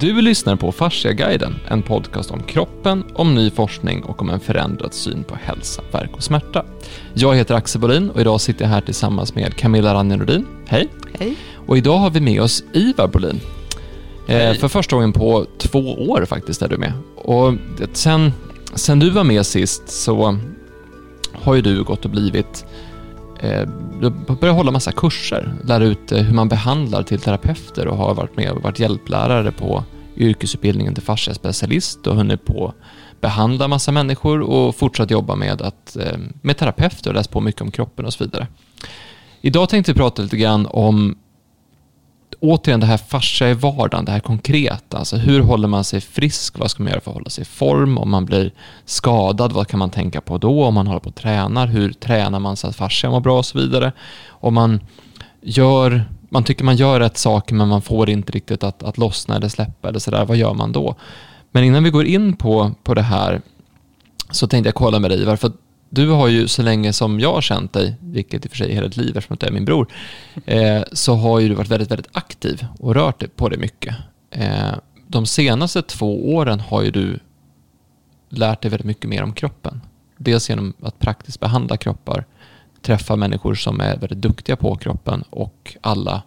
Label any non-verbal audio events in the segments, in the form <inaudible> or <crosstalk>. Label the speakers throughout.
Speaker 1: Du lyssnar på Fasciaguiden, en podcast om kroppen, om ny forskning och om en förändrad syn på hälsa, verk och smärta. Jag heter Axel Bolin och idag sitter jag här tillsammans med Camilla Ranjenrodin. Hej!
Speaker 2: Hej!
Speaker 1: Och idag har vi med oss Ivar Bolin. Eh, för första gången på två år faktiskt är du med. Och sen, sen du var med sist så har ju du gått och blivit eh, hålla massa kurser, lära ut eh, hur man behandlar till terapeuter och har varit med och varit hjälplärare på yrkesutbildningen till fasciaspecialist och hunnit på behandla massa människor och fortsatt jobba med, att, eh, med terapeuter och läst på mycket om kroppen och så vidare. Idag tänkte vi prata lite grann om återigen det här fascia i vardagen, det här konkreta. Alltså hur håller man sig frisk? Vad ska man göra för att hålla sig i form? Om man blir skadad, vad kan man tänka på då? Om man håller på och tränar, hur tränar man så att fascian mår bra och så vidare? Om man gör, man tycker man gör rätt saker men man får inte riktigt att, att lossna eller släppa eller sådär, vad gör man då? Men innan vi går in på, på det här så tänkte jag kolla med dig, varför du har ju så länge som jag har känt dig, vilket i och för sig är hela ditt liv eftersom du är min bror, eh, så har ju du varit väldigt, väldigt aktiv och rört dig på dig mycket. Eh, de senaste två åren har ju du lärt dig väldigt mycket mer om kroppen. Dels genom att praktiskt behandla kroppar, träffa människor som är väldigt duktiga på kroppen och alla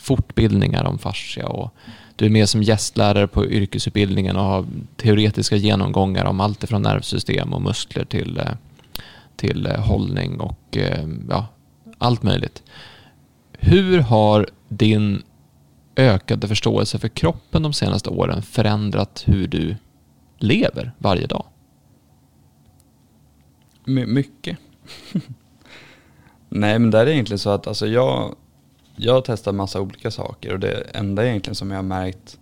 Speaker 1: fortbildningar om fascia och du är med som gästlärare på yrkesutbildningen och har teoretiska genomgångar om allt från nervsystem och muskler till eh, till eh, hållning och eh, ja, allt möjligt. Hur har din ökade förståelse för kroppen de senaste åren förändrat hur du lever varje dag?
Speaker 3: My mycket. Nej, men det är egentligen så att alltså jag, jag har testat massa olika saker och det enda egentligen som jag har märkt,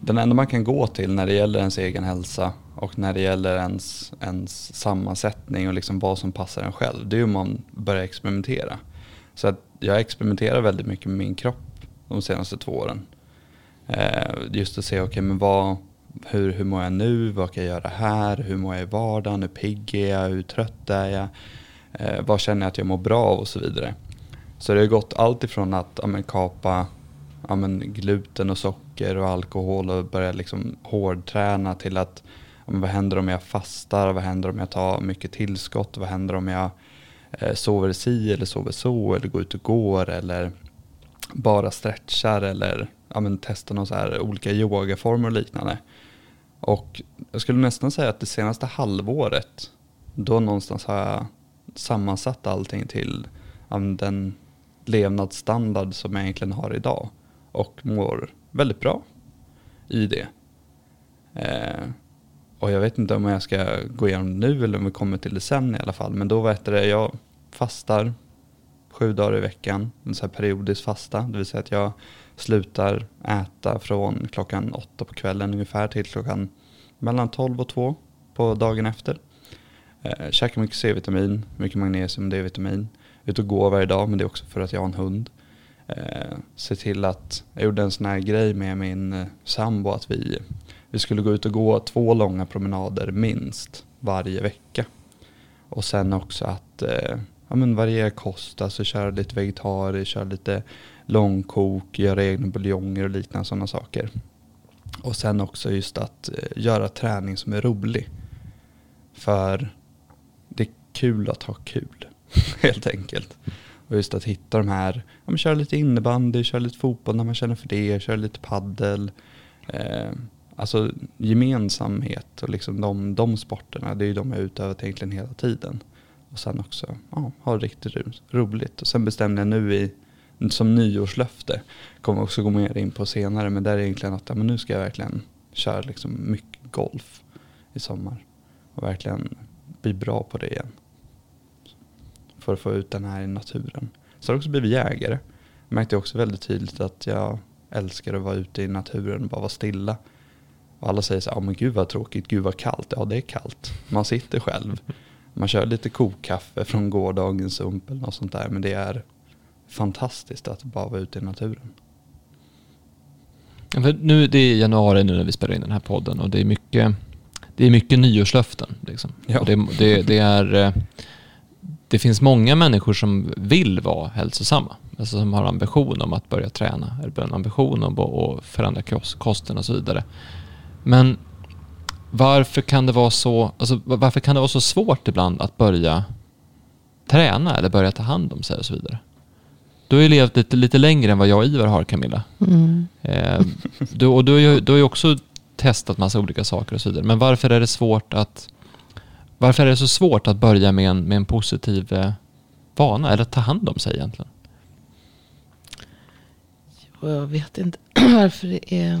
Speaker 3: den enda man kan gå till när det gäller ens egen hälsa och när det gäller ens, ens sammansättning och liksom vad som passar en själv, det är om man börjar experimentera. Så att jag experimenterar väldigt mycket med min kropp de senaste två åren. Eh, just att se, okej okay, men vad, hur, hur mår jag nu, vad kan jag göra här, hur mår jag i vardagen, hur pigg är jag, hur trött är jag, eh, vad känner jag att jag mår bra av och så vidare. Så det har gått allt ifrån att ja, men, kapa ja, men, gluten och socker och alkohol och börja liksom hårdträna till att vad händer om jag fastar, vad händer om jag tar mycket tillskott, vad händer om jag eh, sover si eller sover så eller går ut och går eller bara stretchar eller ja, men testar någon så här olika yogaformer och liknande. Och jag skulle nästan säga att det senaste halvåret, då någonstans har jag sammansatt allting till ja, den levnadsstandard som jag egentligen har idag och mår väldigt bra i det. Eh, och jag vet inte om jag ska gå igenom nu eller om vi kommer till det sen i alla fall. Men då vet det, jag fastar sju dagar i veckan, en så här periodisk fasta. Det vill säga att jag slutar äta från klockan åtta på kvällen ungefär till klockan mellan tolv och två på dagen efter. Eh, käkar mycket C-vitamin, mycket magnesium, och D-vitamin. Ut och går varje dag, men det är också för att jag har en hund. Eh, se till att, jag gjorde en sån här grej med min eh, sambo att vi vi skulle gå ut och gå två långa promenader minst varje vecka. Och sen också att eh, ja, men variera kost, alltså köra lite vegetariskt, köra lite långkok, göra egna buljonger och liknande sådana saker. Och sen också just att eh, göra träning som är rolig. För det är kul att ha kul, <laughs> helt enkelt. Och just att hitta de här, ja, men köra lite innebandy, köra lite fotboll när man känner för det, köra lite paddel. Eh, alltså gemensamhet och liksom de, de sporterna, det är ju de jag utövat egentligen hela tiden. Och sen också ja, ha riktigt roligt. Och sen bestämde jag nu i, som nyårslöfte, kommer också gå mer in på senare, men där är egentligen att ja, men nu ska jag verkligen köra liksom mycket golf i sommar. Och verkligen bli bra på det igen. För att få ut den här i naturen. Så har jag också blivit jägare. Jag märkte också väldigt tydligt att jag älskar att vara ute i naturen och bara vara stilla. Och alla säger så här, oh, men gud vad tråkigt, gud vad kallt. Ja det är kallt. Man sitter själv. Man kör lite kokkaffe från gårdagens sump eller något sånt där. Men det är fantastiskt att bara vara ute i naturen.
Speaker 1: För nu, det är januari nu när vi spelar in den här podden och det är mycket, det är mycket nyårslöften. Liksom. Ja. Det, det, det, är, eh, det finns många människor som vill vara hälsosamma. alltså som har ambition om att börja träna, eller ambition om att förändra kosten och så vidare. Men varför kan det vara så, alltså, varför kan det vara så svårt ibland att börja träna eller börja ta hand om sig och så vidare? Du har ju levt lite, lite längre än vad jag och Ivar har, Camilla. Mm. Eh, du, och du, har ju, du har ju också testat massa olika saker och så vidare. Men varför är det svårt att varför är det så svårt att börja med en, med en positiv eh, vana eller ta hand om sig egentligen?
Speaker 2: Jag vet inte <clears throat> varför det är...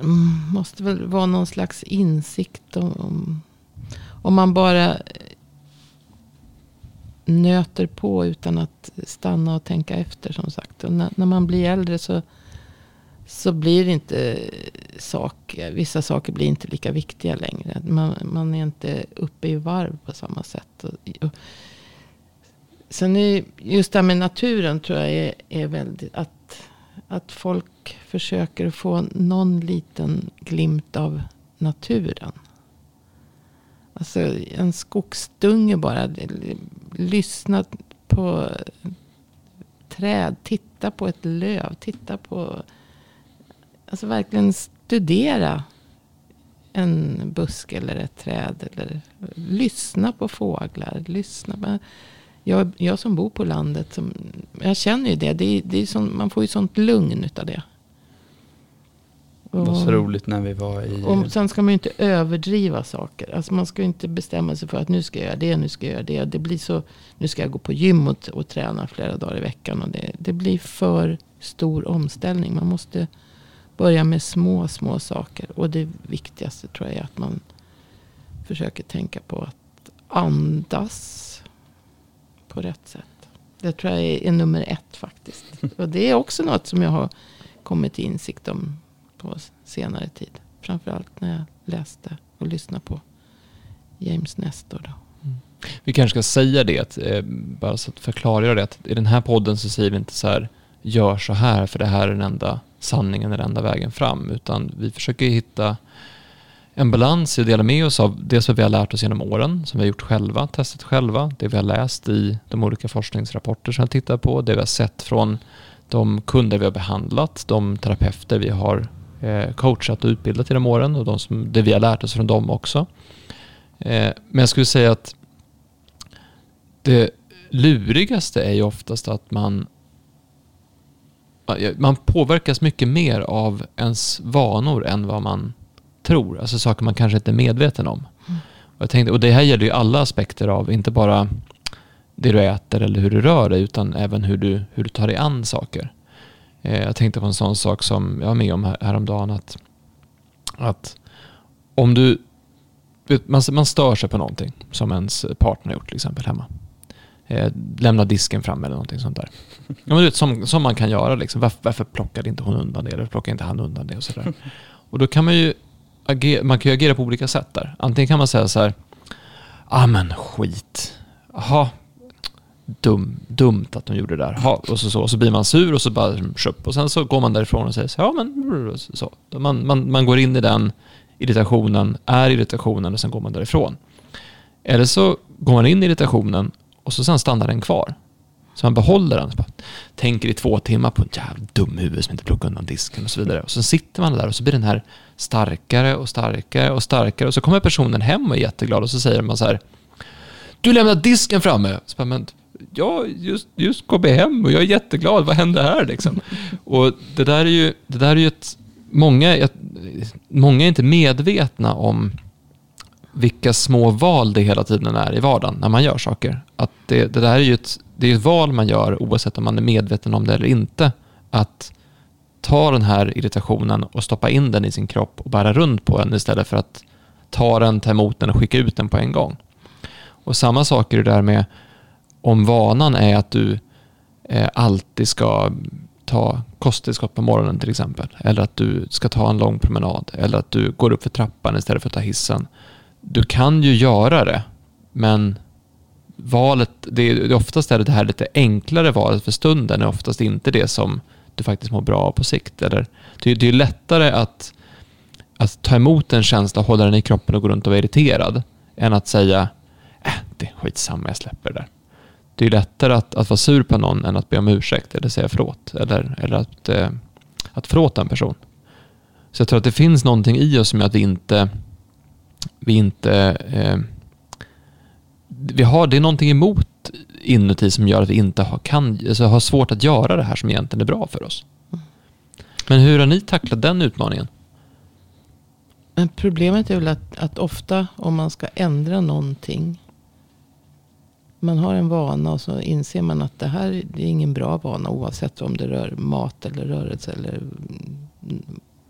Speaker 2: Mm. Måste väl vara någon slags insikt om... Om man bara nöter på utan att stanna och tänka efter som sagt. Och när, när man blir äldre så, så blir inte saker, vissa saker blir inte lika viktiga längre. Man, man är inte uppe i varv på samma sätt. Och, och, sen är just det här med naturen tror jag är, är väldigt, att, att folk försöker få någon liten glimt av naturen. Alltså en skogsdunge bara. Lyssna på träd. Titta på ett löv. Titta på... Alltså verkligen studera en busk eller ett träd. Eller lyssna på fåglar. Lyssna på, jag, jag som bor på landet. Som, jag känner ju det. det, det är som, man får ju sånt lugn utav det.
Speaker 3: Det var så roligt när vi var i...
Speaker 2: Och sen ska man ju inte överdriva saker. Alltså man ska ju inte bestämma sig för att nu ska jag göra det, nu ska jag göra det. Det blir så, nu ska jag gå på gym och, och träna flera dagar i veckan. Och det, det blir för stor omställning. Man måste börja med små, små saker. Och det viktigaste tror jag är att man försöker tänka på att andas på rätt sätt. Det tror jag är, är nummer ett faktiskt. <laughs> Och det är också något som jag har kommit till insikt om på senare tid. Framförallt när jag läste och lyssnade på James Nestor. Då. Mm.
Speaker 1: Vi kanske ska säga det, eh, bara så att förklara det. Att I den här podden så säger vi inte så här, gör så här för det här är den enda sanningen, den enda vägen fram. Utan vi försöker hitta en balans i att dela med oss av det som vi har lärt oss genom åren, som vi har gjort själva, testat själva, det vi har läst i de olika forskningsrapporter som jag tittar på, det vi har sett från de kunder vi har behandlat, de terapeuter vi har eh, coachat och utbildat genom åren och de som, det vi har lärt oss från dem också. Eh, men jag skulle säga att det lurigaste är ju oftast att man man påverkas mycket mer av ens vanor än vad man tror. Alltså saker man kanske inte är medveten om. Mm. Och, jag tänkte, och det här gäller ju alla aspekter av, inte bara det du äter eller hur du rör dig, utan även hur du, hur du tar dig an saker. Eh, jag tänkte på en sån sak som jag var med om här, häromdagen. Att, att om du, man, man stör sig på någonting som ens partner gjort till exempel hemma. Eh, lämna disken fram eller någonting sånt där. <laughs> Ja, men du vet, som, som man kan göra. Liksom. Varför, varför plockade inte hon undan det? Eller plockade inte han undan det? Och, så där. <laughs> och då kan man ju agera, man kan ju agera på olika sätt där. Antingen kan man säga så här, ah men skit. Jaha, dum, dumt att de gjorde det där. Ha, och, så, så, och så blir man sur och så bara köp. Och sen så går man därifrån och säger så, ja men så. Man, man, man går in i den irritationen, är irritationen och sen går man därifrån. Eller så går man in i irritationen och så sen stannar den kvar. Så man behåller den. Bara, tänker i två timmar på en jävla dum huvud som inte plockar undan disken och så vidare. Och så sitter man där och så blir den här starkare och starkare och starkare. Och så kommer personen hem och är jätteglad och så säger man så här. Du lämnar disken framme. Så bara, men jag just, just kommit hem och jag är jätteglad, vad hände här liksom? Och det där är ju, det där är ju ett, många, många är inte medvetna om vilka små val det hela tiden är i vardagen när man gör saker. Att det, det där är ju ett, det är ett val man gör oavsett om man är medveten om det eller inte. Att ta den här irritationen och stoppa in den i sin kropp och bära runt på den istället för att ta den, ta emot den och skicka ut den på en gång. Och samma sak är det där med om vanan är att du eh, alltid ska ta kosttillskott på morgonen till exempel. Eller att du ska ta en lång promenad. Eller att du går upp för trappan istället för att ta hissen. Du kan ju göra det, men valet, det är oftast är det här lite enklare valet för stunden är oftast inte det som du faktiskt mår bra av på sikt. Eller, det, är, det är lättare att, att ta emot en känsla, hålla den i kroppen och gå runt och vara irriterad, än att säga äh, det är skitsamma, jag släpper det där det är lättare att, att vara sur på någon än att be om ursäkt eller säga förlåt. Eller, eller att, eh, att förlåta en person. Så jag tror att det finns någonting i oss som gör att vi inte... Vi inte... Eh, vi har, det är någonting emot inuti som gör att vi inte har, kan, alltså har svårt att göra det här som egentligen är bra för oss. Men hur har ni tacklat den utmaningen?
Speaker 2: Men problemet är väl att, att ofta om man ska ändra någonting. Man har en vana och så inser man att det här det är ingen bra vana. Oavsett om det rör mat eller rörelse eller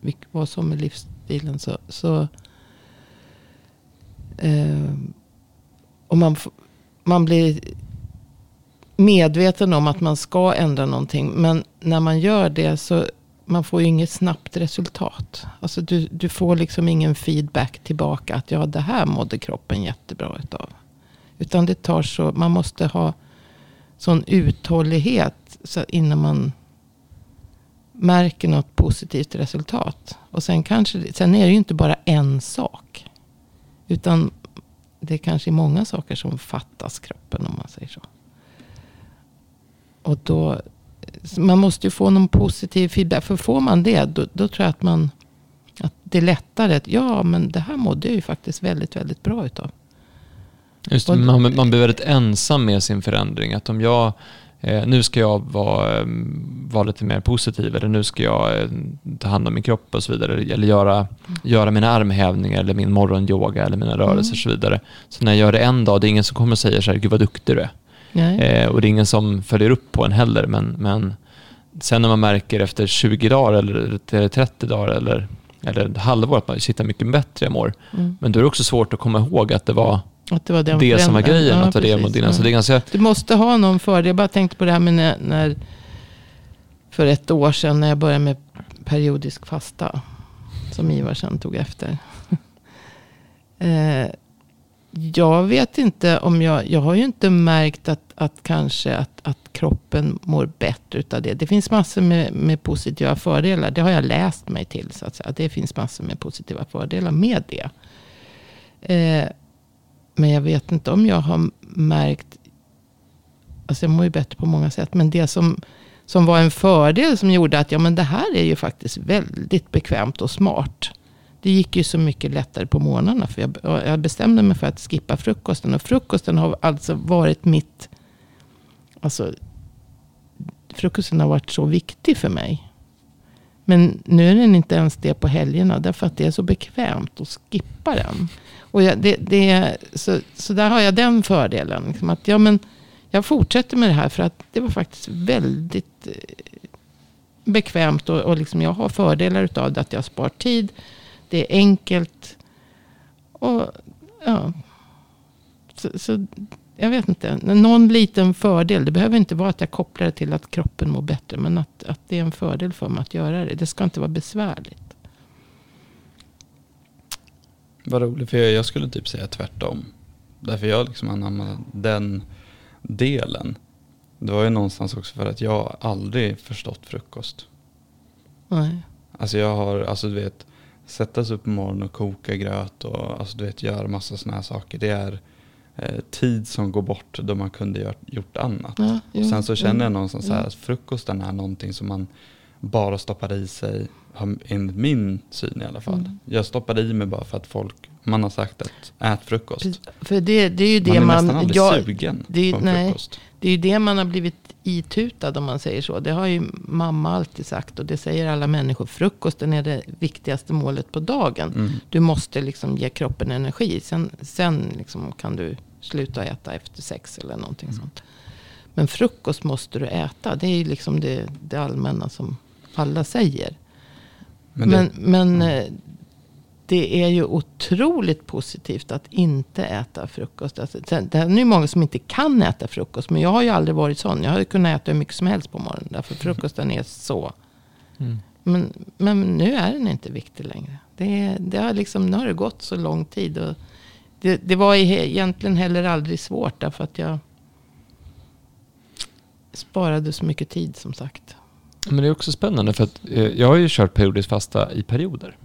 Speaker 2: vilk- vad som är livsstilen. Så, så eh, och man, man blir medveten om att man ska ändra någonting. Men när man gör det så man får ju inget snabbt resultat. Alltså du, du får liksom ingen feedback tillbaka att ja, det här mådde kroppen jättebra utav. Utan det tar så, man måste ha sån uthållighet så innan man märker något positivt resultat. Och sen, kanske, sen är det ju inte bara en sak. Utan det är kanske många saker som fattas kroppen om man säger så. Och då, man måste ju få någon positiv feedback. För får man det, då, då tror jag att man att det är lättare. Att, ja, men det här mådde jag ju faktiskt väldigt, väldigt bra utav.
Speaker 1: Just, det, man, man blir väldigt ensam med sin förändring. Att om jag, nu ska jag vara, eh, vara lite mer positiv eller nu ska jag eh, ta hand om min kropp och så vidare. Eller göra, göra mina armhävningar eller min morgonyoga eller mina rörelser och så vidare. Så när jag gör det en dag, det är ingen som kommer och säger så här, gud vad duktig du är. Eh, och det är ingen som följer upp på en heller. Men, men sen när man märker efter 20 dagar eller eller 30 dagar eller, eller ett halvår att man sitter mycket bättre jag mår.
Speaker 2: Mm.
Speaker 1: Men då är det också svårt att komma ihåg att det var
Speaker 2: Att det var den
Speaker 1: det som var grejen.
Speaker 2: Ja,
Speaker 1: att det var det mot innan. Så det är ganska...
Speaker 2: Du måste ha någon fördel. Jag bara tänkte på det här med när, när för ett år sedan när jag började med periodisk fasta. Som Ivar sen tog efter. <laughs> eh, jag vet inte om jag, jag har ju inte märkt att, att kanske att, att kroppen mår bättre utav det. Det finns massor med, med positiva fördelar. Det har jag läst mig till så att säga. Det finns massor med positiva fördelar med det. Eh, men jag vet inte om jag har märkt. Alltså jag mår ju bättre på många sätt. Men det som, som var en fördel som gjorde att ja, men det här är ju faktiskt väldigt bekvämt och smart. Det gick ju så mycket lättare på morgnarna. För jag, jag bestämde mig för att skippa frukosten. Och frukosten har alltså varit mitt... Alltså, frukosten har varit så viktig för mig. Men nu är den inte ens det på helgerna. Därför att det är så bekvämt att skippa den. Och jag, det, det, så, så där har jag den fördelen. Liksom att, ja, men jag fortsätter med det här för att det var faktiskt väldigt eh, bekvämt. Och, och liksom jag har fördelar av det. Att jag spar tid. Det är enkelt. Och ja. Så, så jag vet inte. Någon liten fördel. Det behöver inte vara att jag kopplar det till att kroppen mår bättre. Men att, att det är en fördel för mig att göra det. Det ska inte vara besvärligt.
Speaker 3: Vad roligt, för jag, jag skulle typ säga tvärtom. Därför jag liksom anammade den delen. Det var ju någonstans också för att jag aldrig förstått frukost.
Speaker 2: Nej.
Speaker 3: Alltså jag har, alltså du vet, sätta sig upp på morgonen och koka gröt och alltså du vet, göra massa sådana här saker. Det är tid som går bort då man kunde gjort, gjort annat.
Speaker 2: Ja, jo,
Speaker 3: och sen så känner jag någonstans så här
Speaker 2: mm.
Speaker 3: att frukosten är någonting som man bara stoppar i sig, enligt min syn i alla fall.
Speaker 2: Mm.
Speaker 3: Jag stoppade i mig bara för att folk, man har sagt att ät frukost.
Speaker 2: För det, det är ju det
Speaker 3: man är
Speaker 2: man...
Speaker 3: nästan aldrig
Speaker 2: jag-
Speaker 3: sugen
Speaker 2: det
Speaker 3: på en
Speaker 2: nej.
Speaker 3: frukost.
Speaker 2: Det är ju det man har blivit itutad om man säger så. Det har ju mamma alltid sagt och det säger alla människor. Frukosten är det viktigaste målet på dagen.
Speaker 3: Mm.
Speaker 2: Du måste liksom ge kroppen energi. Sen, sen liksom kan du sluta äta efter sex eller någonting
Speaker 3: Mm.
Speaker 2: sånt. Men frukost måste du äta. Det är ju liksom det, det allmänna som alla säger.
Speaker 3: Men, det,
Speaker 2: Men, men eh, det är ju otroligt positivt att inte äta frukost. Alltså, det är ju många som inte kan äta frukost. Men jag har ju aldrig varit sån. Jag har ju kunnat äta hur mycket som helst på morgonen. Därför frukosten är så.
Speaker 1: Mm.
Speaker 2: Men, men nu är den inte viktig längre. Det, det har liksom, nu har det gått så lång tid. Och det, det var egentligen heller aldrig svårt. Därför att jag sparade så mycket tid som sagt.
Speaker 1: Men det är också spännande för att eh, jag har ju kört periodiskt fasta i perioder.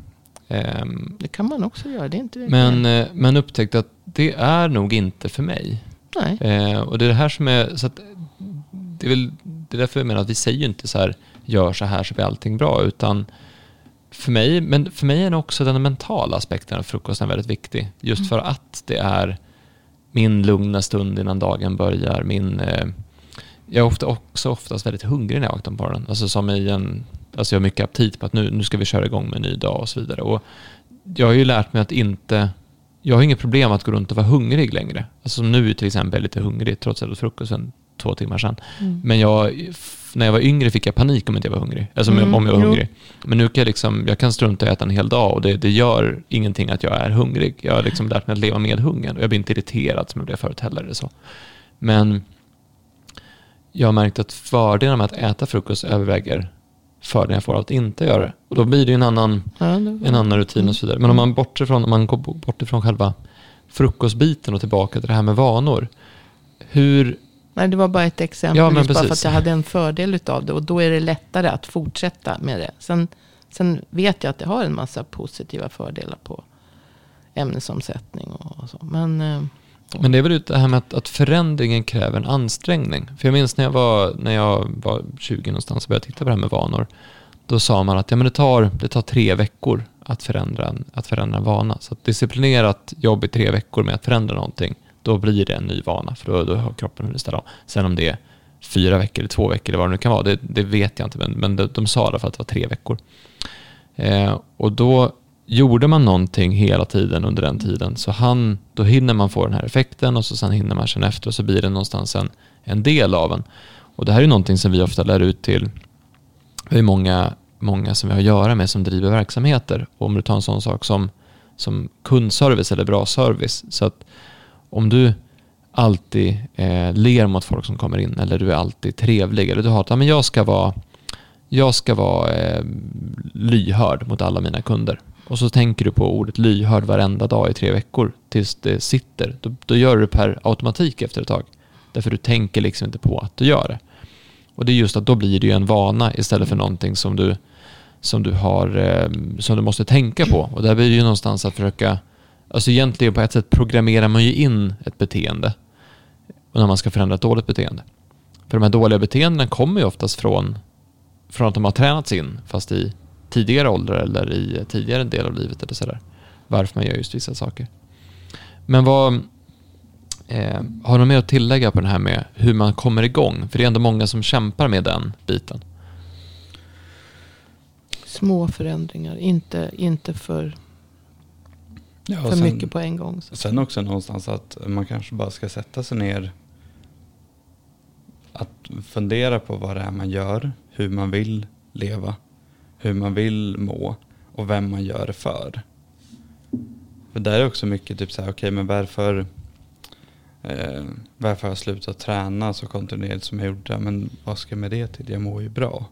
Speaker 1: Ehm,
Speaker 2: Det kan man också göra. Det är inte
Speaker 1: men, eh, men upptäckte att det är nog inte för mig.
Speaker 2: Nej.
Speaker 1: Eh, och det är det här som är, så att, det, är väl, det är därför jag menar att vi säger inte så här, gör så här så blir allting bra, utan för mig, men för mig är också den mentala aspekten av frukosten väldigt viktig. Just för att det är min lugna stund innan dagen börjar. Min, eh, jag är ofta, också oftast väldigt hungrig när jag vaknar på morgonen. Alltså som i en, alltså jag har mycket aptit på att nu, nu ska vi köra igång med en ny dag och så vidare. Och jag har ju lärt mig att inte, jag har inget problem att gå runt och vara hungrig längre. Alltså som nu till exempel är jag lite hungrig trots att jag åt frukosten två timmar sedan.
Speaker 2: Mm.
Speaker 1: Men jag, när jag var yngre fick jag panik om inte jag var hungrig. Alltså om jag-
Speaker 2: Mm,
Speaker 1: om jag var
Speaker 2: jo.
Speaker 1: hungrig. Men nu kan jag, liksom, jag kan strunta i att äta en hel dag och det, det gör ingenting att jag är hungrig. Jag har liksom lärt mig att leva med hungern och jag blir inte irriterad som jag blev förut heller. Eller så. Men jag har märkt att fördelarna med att äta frukost överväger fördelarna jag får av att inte göra det. Och då blir det en annan,
Speaker 2: Ja, det
Speaker 1: en annan rutin och så vidare. Men om man bortser från, om man går bort ifrån själva frukostbiten och tillbaka till det här med vanor. Hur,
Speaker 2: Nej, det var bara ett exempel.
Speaker 1: Ja, men
Speaker 2: bara för att jag hade en fördel utav det. Och då är det lättare att fortsätta med det. Sen, sen vet jag att det har en massa positiva fördelar på ämnesomsättning och, och så. Men eh,
Speaker 1: men det är väl det här med att, att förändringen kräver en ansträngning. För jag minns när jag var, när jag var 20 någonstans och började titta på det här med vanor. Då sa man att ja, men det, tar, det tar tre veckor att förändra, en, att förändra en vana. Så att disciplinerat jobb i tre veckor med att förändra någonting, då blir det en ny vana. För då, då har kroppen hunnit ställa om. Sen om det är fyra veckor eller två veckor eller vad det nu kan vara, det, det vet jag inte. Men, men de, de sa i alla fall att det var tre veckor. Eh, och då gjorde man någonting hela tiden under den tiden så han, då hinner man få den här effekten och så sen hinner man känna efter och så blir det någonstans en, en del av en. Och det här är någonting som vi ofta lär ut till, det är många, många som vi har att göra med som driver verksamheter. Och om du tar en sån sak som, som kundservice eller bra service. Så att om du alltid eh, ler mot folk som kommer in eller du är alltid trevlig eller du har att men jag ska vara jag ska vara eh, lyhörd mot alla mina kunder. Och så tänker du på ordet lyhörd varenda dag i tre veckor tills det sitter. Då, då gör du det per automatik efter ett tag. Därför du tänker liksom inte på att du gör det. Och det är just att då blir det ju en vana istället för någonting som du, som du, har, eh, som du måste tänka på. Och där blir det ju någonstans att försöka, alltså egentligen på ett sätt programmerar man ju in ett beteende och när man ska förändra ett dåligt beteende. För de här dåliga beteendena kommer ju oftast från, från att de har tränats in, fast i tidigare åldrar eller i tidigare del av livet eller sådär. Varför man gör just vissa saker. Men vad, eh, har du mer att tillägga på det här med hur man kommer igång? För det är ändå många som kämpar med den biten.
Speaker 2: små förändringar. Inte, inte för,
Speaker 3: Ja,
Speaker 2: för
Speaker 3: sen,
Speaker 2: mycket på en gång. Så.
Speaker 3: Sen också någonstans att man kanske bara ska sätta sig ner att fundera på vad det är man gör, hur man vill leva, hur man vill må och vem man gör det för. För där är också mycket typ så här, okej men varför eh, varför har jag slutat träna så kontinuerligt som jag gjorde? Men vad ska jag med det till? Jag mår ju bra.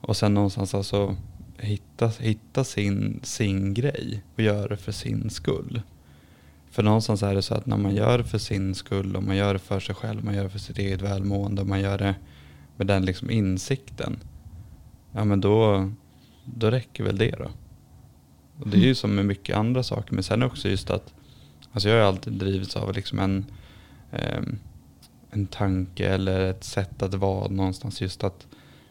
Speaker 3: Och sen någonstans alltså hitta, hitta sin, sin grej och göra det för sin skull. För någonstans är det så att när man gör det för sin skull och man gör det för sig själv, man gör det för sitt eget välmående och man gör det med den liksom insikten. Ja men då, då räcker väl det då. Och det är ju som med mycket andra saker. Men sen också just att, alltså jag har alltid drivits av liksom en, ehm, en tanke eller ett sätt att vara någonstans. Just att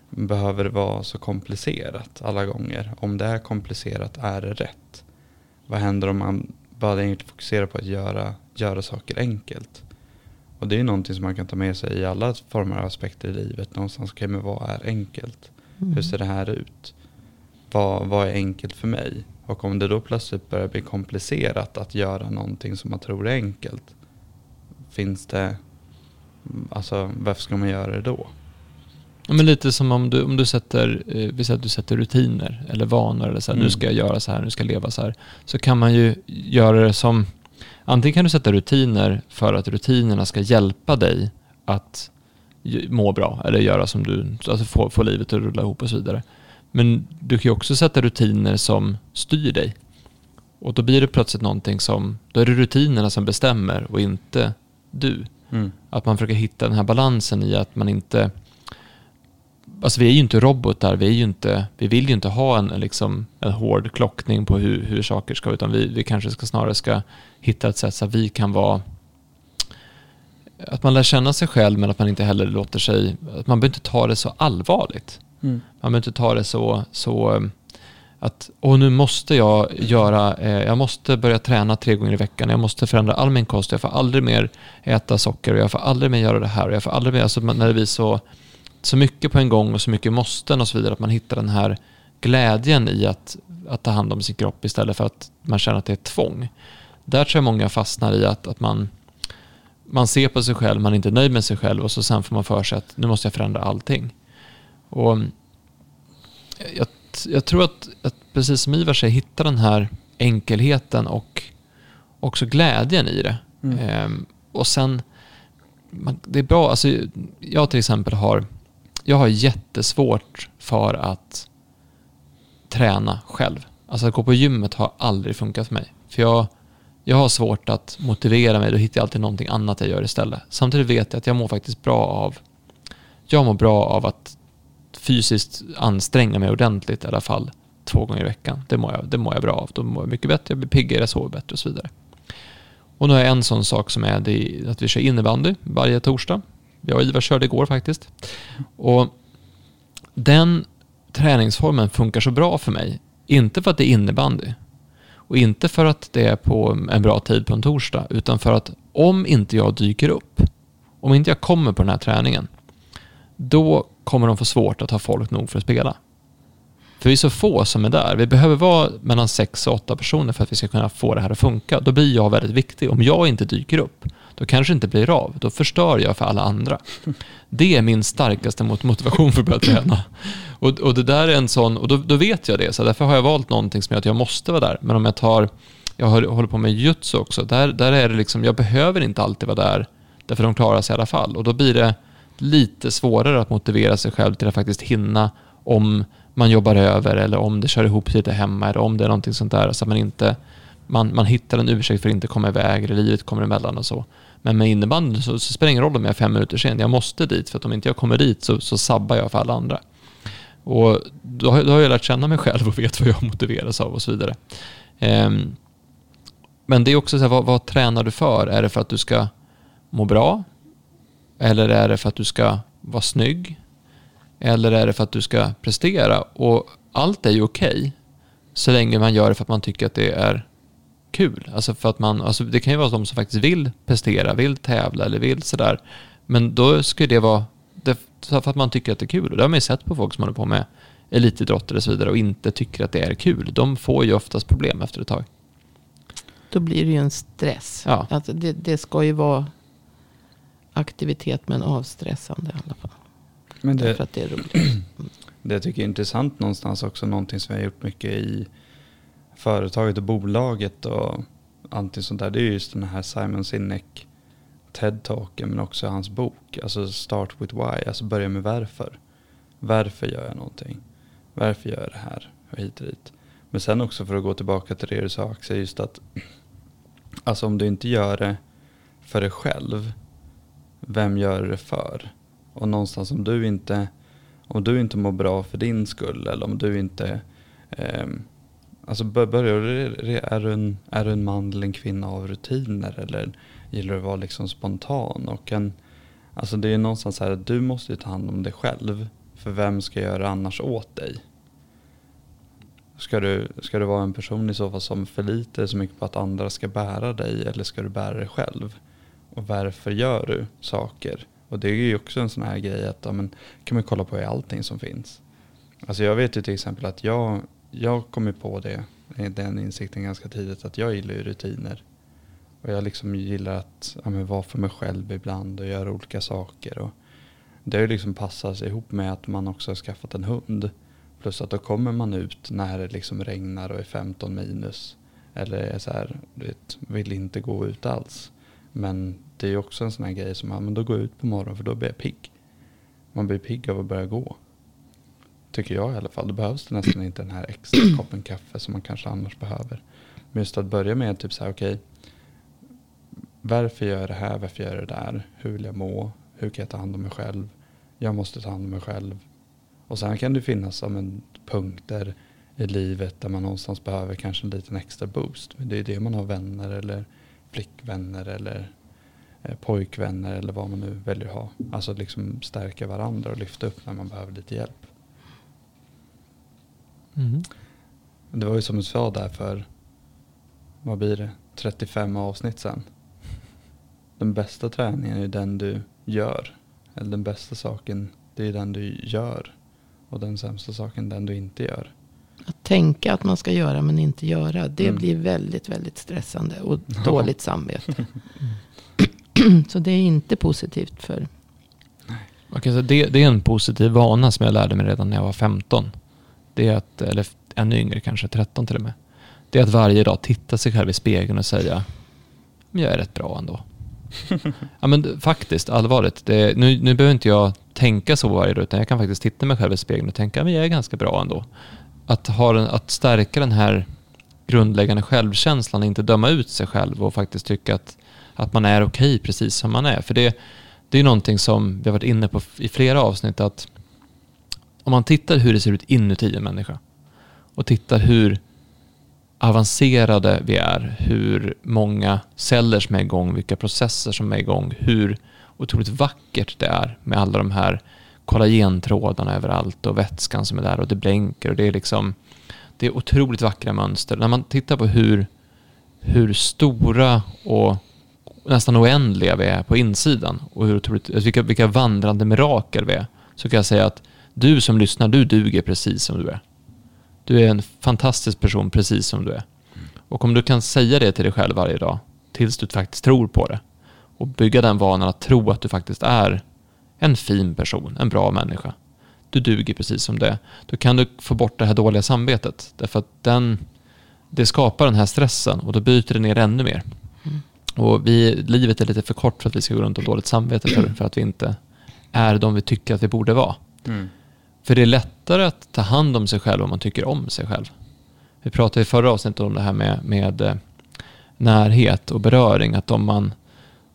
Speaker 3: behöver det vara så komplicerat alla gånger? Om det är komplicerat, är det rätt? Vad händer om man bara fokuserar på att göra, göra saker enkelt? Och det är ju någonting som man kan ta med sig i alla former av aspekter i livet. Någonstans, okej men vad är enkelt?
Speaker 2: Mm.
Speaker 3: Hur ser det här ut? Vad, vad är enkelt för mig? Och om det då plötsligt börjar bli komplicerat att göra någonting som man tror är enkelt. Finns det, alltså varför ska man göra det då?
Speaker 1: Ja, men lite som om du, om du sätter, eh, vi säger att du sätter rutiner eller vanor eller så här,
Speaker 3: Mm.
Speaker 1: nu ska jag göra så här, nu ska jag leva så här. Så kan man ju göra det som, antingen kan du sätta rutiner för att rutinerna ska hjälpa dig att må bra eller göra som du, alltså få, få livet att rulla ihop och så vidare. Men du kan ju också sätta rutiner som styr dig. Och då blir det plötsligt någonting som, då är det rutinerna som bestämmer och inte du.
Speaker 3: Mm.
Speaker 1: Att man försöker hitta den här balansen i att man inte... Alltså vi är ju inte robotar, vi, är ju inte, vi vill ju inte ha en, liksom, en hård klockning på hur, hur saker ska utan vi, vi kanske ska snarare ska hitta ett sätt så att vi kan vara att man lär känna sig själv men att man inte heller låter sig, att man behöver inte ta det så allvarligt.
Speaker 3: Mm.
Speaker 1: Man behöver inte ta det så, så att och nu måste jag göra, eh, jag måste börja träna tre gånger i veckan, jag måste förändra all min kost, jag får aldrig mer äta socker och jag får aldrig mer göra det här och jag får aldrig mer, alltså när det blir så, så mycket på en gång och så mycket måsten och så vidare, att man hittar den här glädjen i att, att ta hand om sin kropp istället för att man känner att det är ett tvång. Där tror jag många fastnar i att, att man, man ser på sig själv, man är inte nöjd med sig själv och så sen får man för sig att nu måste jag förändra allting. Och jag, jag tror att, att, precis som Ivar säger, hitta den här enkelheten och också glädjen i det.
Speaker 3: Mm.
Speaker 1: Ehm, och sen, man, det är bra, alltså jag till exempel har, jag har jättesvårt för att träna själv. Alltså att gå på gymmet har aldrig funkat för mig. För jag, jag har svårt att motivera mig, då hittar jag alltid någonting annat jag gör istället. Samtidigt vet jag att jag mår faktiskt bra av, jag mår bra av att fysiskt anstränga mig ordentligt i alla fall två gånger i veckan. Det mår jag, det mår jag bra av. Då mår jag mycket bättre, jag blir piggare, jag sover bättre och så vidare. Och nu har jag en sån sak som är det, att vi kör innebandy varje torsdag. Jag och Ivar körde igår faktiskt. Och den träningsformen funkar så bra för mig. Inte för att det är innebandy. Och inte för att det är på en bra tid på en torsdag. Utan för att om inte jag dyker upp, om inte jag kommer på den här träningen, då kommer de få svårt att ha folk nog för att spela. För vi är så få som är där. Vi behöver vara mellan sex och åtta personer för att vi ska kunna få det här att funka. Då blir jag väldigt viktig. Om jag inte dyker upp, då kanske det inte blir av. Då förstör jag för alla andra. Det är min starkaste motivation för att börja träna. Och, och det där är en sån, och då, då, vet jag det. Så därför har jag valt någonting som gör att jag måste vara där. Men om jag tar, jag håller på med jutsu också. Där, där är det liksom, jag behöver inte alltid vara där. Därför de klarar sig i alla fall. Och då blir det lite svårare att motivera sig själv till att faktiskt hinna om man jobbar över eller om det kör ihop sig lite hemma eller om det är någonting sånt där. Så att man inte man, man hittar en ursäkt för att inte komma iväg eller livet kommer emellan och så. Men med innebandy så, så spelar det ingen roll om jag är fem minuter sen. Jag måste dit för att om inte jag kommer dit så, så sabbar jag för alla andra. Och då, då har jag lärt känna mig själv och vet vad jag motiveras av och så vidare. Um, men det är också så här, vad, vad tränar du för? Är det för att du ska må bra? Eller är det för att du ska vara snygg? Eller är det för att du ska prestera? Och allt är ju okej. Okay, så länge man gör det för att man tycker att det är kul. Alltså för att man, alltså det kan ju vara de som faktiskt vill prestera, vill tävla eller vill sådär. Men då ska det vara det, för att man tycker att det är kul. Och det har man ju sett på folk som håller på med elitidrottare och så vidare och inte tycker att det är kul. De får ju oftast problem efter ett tag.
Speaker 2: Då blir det ju en stress.
Speaker 1: Ja.
Speaker 2: Alltså det, det ska ju vara aktivitet men avstressande i alla fall.
Speaker 3: Men det,
Speaker 2: Därför att det är roligt. <clears throat>
Speaker 3: det jag tycker är intressant någonstans också, någonting som vi har gjort mycket i företaget och bolaget och allting sånt där. Det är just den här Simon Sinek TED-talken men också hans bok. Alltså Start with Why, alltså börja med varför. Varför gör jag någonting? Varför gör jag det här? Och hit och dit. Men sen också för att gå tillbaka till det du sa Axel, just att alltså om du inte gör det för dig själv, vem gör det för? Och någonstans om du inte, om du inte mår bra för din skull eller om du inte eh, Alltså börjar du, är du, en, är du en man eller en kvinna av rutiner eller gillar du att vara liksom spontan? Och en, alltså det är någonstans så här att du måste ju ta hand om dig själv. För vem ska göra annars åt dig? Ska du, ska du vara en person i så fall som förlitar sig så mycket på att andra ska bära dig eller ska du bära dig själv? Och varför gör du saker? Och det är ju också en sån här grej att ja, men, kan man kolla på i allting som finns. Alltså jag vet ju till exempel att jag, jag kom ju på det, eh, den insikten ganska tidigt, att jag gillar ju rutiner. Och jag liksom gillar att ja, vara för mig själv ibland och göra olika saker. Och det har ju liksom passat ihop med att man också har skaffat en hund. Plus att då kommer man ut när det liksom regnar och är 15 minus. Eller är så här, vet, vill inte gå ut alls. Men det är ju också en sån här grej som, ja men då går jag ut på morgonen för då blir jag pigg. Man blir pigg av att börja gå. Tycker jag i alla fall. Då behövs det nästan inte den här extra <clears throat> koppen kaffe som man kanske annars behöver. Men just att börja med typ så här, okej. Okay, varför gör jag det här? Varför gör jag det där? Hur vill jag må? Hur kan jag ta hand om mig själv? Jag måste ta hand om mig själv. Och sen kan det finnas som en punkter i livet där man någonstans behöver kanske en liten extra boost. Men det är det man har vänner eller flickvänner eller eh, pojkvänner eller vad man nu väljer att ha. Alltså liksom stärka varandra och lyfta upp när man behöver lite hjälp.
Speaker 1: Mm.
Speaker 3: Det var ju som du sa där för, vad blir det, 35 avsnitt sen. Den bästa träningen är den du gör. Eller den bästa saken, det är den du gör. Och den sämsta saken, den du inte gör.
Speaker 2: Att tänka att man ska göra men inte göra. Det
Speaker 3: Mm.
Speaker 2: blir väldigt, väldigt stressande och
Speaker 3: Ja.
Speaker 2: dåligt samvete. <laughs> <clears throat> Så det är inte positivt för...
Speaker 1: Okej, så det, det är en positiv vana som jag lärde mig redan när jag var 15. Det är att, eller ännu yngre kanske, 13 till och med. Det är att varje dag titta sig själv i spegeln och säga, men jag är rätt bra ändå. <laughs> ja men faktiskt, allvarligt. Det, nu, nu behöver inte jag tänka så varje dag, utan jag kan faktiskt titta mig själv i spegeln och tänka, men jag är ganska bra ändå. Att, ha den, att stärka den här grundläggande självkänslan, inte döma ut sig själv och faktiskt tycka att, att man är okej precis som man är. För det, det är någonting som vi har varit inne på i flera avsnitt att om man tittar hur det ser ut inuti en människa och tittar hur avancerade vi är, hur många celler som är igång, vilka processer som är igång, hur otroligt vackert det är med alla de här kollagentrådarna överallt och vätskan som är där och det blänker och det är liksom det är otroligt vackra mönster. När man tittar på hur, hur stora och nästan oändliga vi är på insidan och hur otroligt, vilka, vilka vandrande mirakel vi är, så kan jag säga att du som lyssnar, du duger precis som du är. Du är en fantastisk person precis som du är. Och om du kan säga det till dig själv varje dag, tills du faktiskt tror på det, och bygga den vanan att tro att du faktiskt är en fin person, en bra människa. Du duger precis som det. Då kan du få bort det här dåliga samvetet. Därför att den, det skapar den här stressen och då byter det ner ännu mer. Och vi, livet är lite för kort för att vi ska gå runt och dåligt samvete för, för att vi inte är de vi tycker att vi borde vara. För det är lättare att ta hand om sig själv om man tycker om sig själv. Vi pratade i förra avsnittet om det här med, med eh, närhet och beröring. Att de man,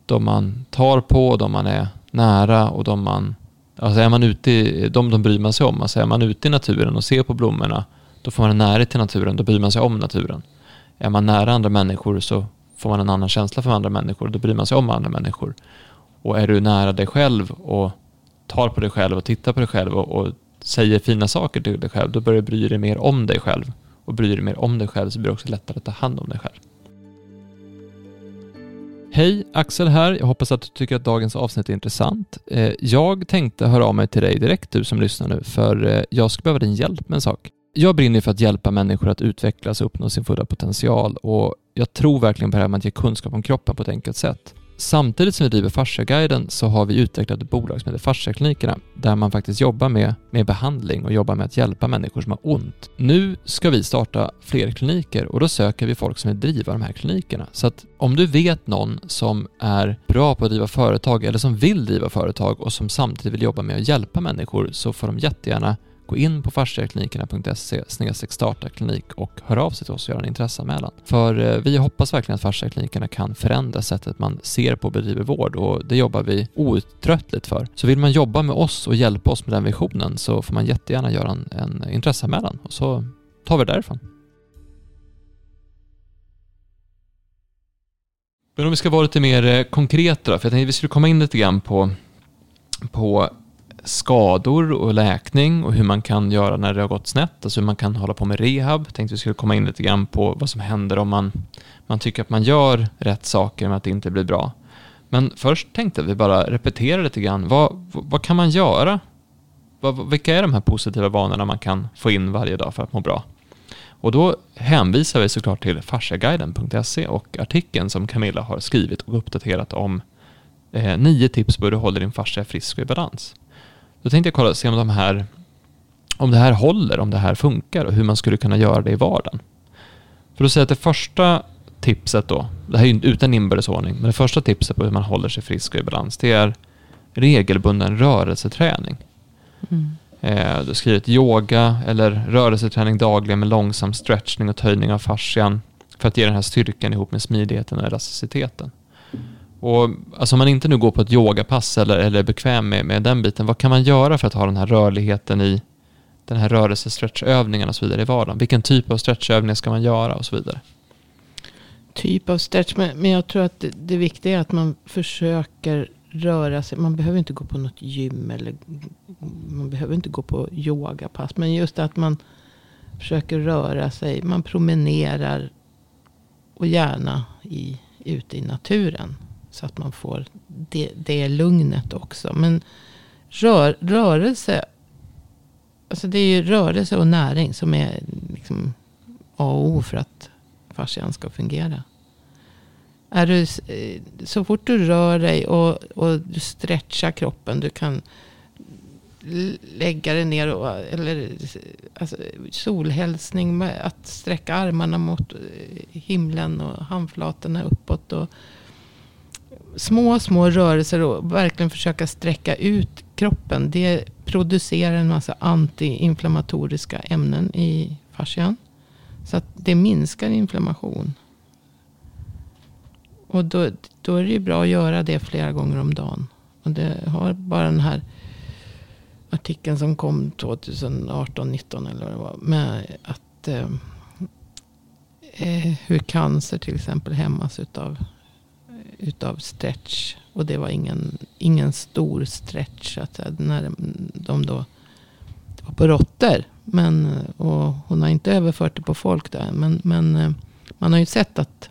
Speaker 1: de man tar på, de man är nära och de man... Alltså är man ute i, de, de bryr man sig om. Alltså är man ute i naturen och ser på blommorna, då får man en närhet till naturen, då bryr man sig om naturen. Är man nära andra människor så får man en annan känsla för andra människor, då bryr man sig om andra människor. Och är du nära dig själv och tar på dig själv och tittar på dig själv och, och säger fina saker till dig själv, då börjar du bry dig mer om dig själv. Och bryr dig mer om dig själv så blir det också lättare att ta hand om dig själv. Hej, Axel här. Jag hoppas att du tycker att dagens avsnitt är intressant. Eh, jag tänkte höra av mig till dig direkt, du som lyssnar nu, för eh, jag skulle behöva din hjälp med en sak. Jag brinner för att hjälpa människor att utvecklas och uppnå sin fulla potential och jag tror verkligen på det här med att ge kunskap om kroppen på ett enkelt sätt. Samtidigt som vi driver Fasciaguiden så har vi utvecklat ett bolag som heter Fasciaklinikerna där man faktiskt jobbar med, med behandling och jobbar med att hjälpa människor som har ont. Nu ska vi starta fler kliniker och då söker vi folk som vill driva de här klinikerna. Så att om du vet någon som är bra på att driva företag eller som vill driva företag och som samtidigt vill jobba med att hjälpa människor så får de jättegärna gå in på fasciaklinikerna.se starta klinik och hör av sig till oss och göra en intresseanmälan. För eh, vi hoppas verkligen att fasciaklinikerna kan förändra sättet man ser på och bedriver vård och det jobbar vi outtröttligt för. Så vill man jobba med oss och hjälpa oss med den visionen så får man jättegärna göra en, en intresseanmälan och så tar vi det därifrån. Men om vi ska vara lite mer eh, konkreta då, för jag tänkte att vi skulle komma in lite grann på, på skador och läkning och hur man kan göra när det har gått snett, alltså hur man kan hålla på med rehab. Tänkte vi skulle komma in lite grann på vad som händer om man, man tycker att man gör rätt saker men att det inte blir bra. Men först tänkte vi bara repetera lite grann. Vad, vad kan man göra? Vad, vilka är de här positiva vanorna man kan få in varje dag för att må bra? Och då hänvisar vi såklart till fasciaguiden.se och artikeln som Camilla har skrivit och uppdaterat om eh, nio tips på hur du håller din fascia frisk och i balans. Då tänkte jag kolla se om de här om det här håller, om det här funkar och hur man skulle kunna göra det i vardagen. För att säga att det första tipset då, det här är ju utan inbördesordning, men det första tipset på hur man håller sig frisk och i balans, det är regelbunden rörelseträning.
Speaker 2: Mm.
Speaker 1: Eh, du skrivit yoga eller rörelseträning dagligen med långsam stretchning och töjning av fascian för att ge den här styrkan ihop med smidigheten och elasticiteten. Och alltså om man inte nu går på ett yogapass eller, eller är bekväm med, med den biten, vad kan man göra för att ha den här rörligheten i den här rörelsestretchövningen och så vidare i vardagen? Vilken typ av stretchövningar ska man göra och så vidare?
Speaker 2: typ av stretch. Men, men jag tror att det, det viktiga är att man försöker röra sig. Man behöver inte gå på något gym. Eller man behöver inte gå på yogapass. Men just att man försöker röra sig. Man promenerar. Och gärna i, ute i naturen. Så att man får det, det lugnet också. Men rör, rörelse. Alltså det är ju rörelse och näring som är liksom A och O för att fascian ska fungera. Är du, eh, så fort du rör dig och, och du stretchar kroppen. Du kan lägga dig ner. Och, eller alltså, solhälsning. Att sträcka armarna mot eh, himlen och handflatorna uppåt. Och små, små rörelser och verkligen försöka sträcka ut kroppen. Det producerar en massa antiinflammatoriska ämnen i fascian. Så att det minskar inflammation. Och då, då är det ju bra att göra det flera gånger om dagen. Och det har bara den här artikeln som kom 2018, 19 eller vad det var. Med att eh, eh hur cancer till exempel hämmas utav, utav stretch. Och det var ingen, ingen stor stretch. Att, eh, när de då, det var på råttor. Men, eh, och hon har inte överfört det på folk där. Men, men eh, man har ju sett att,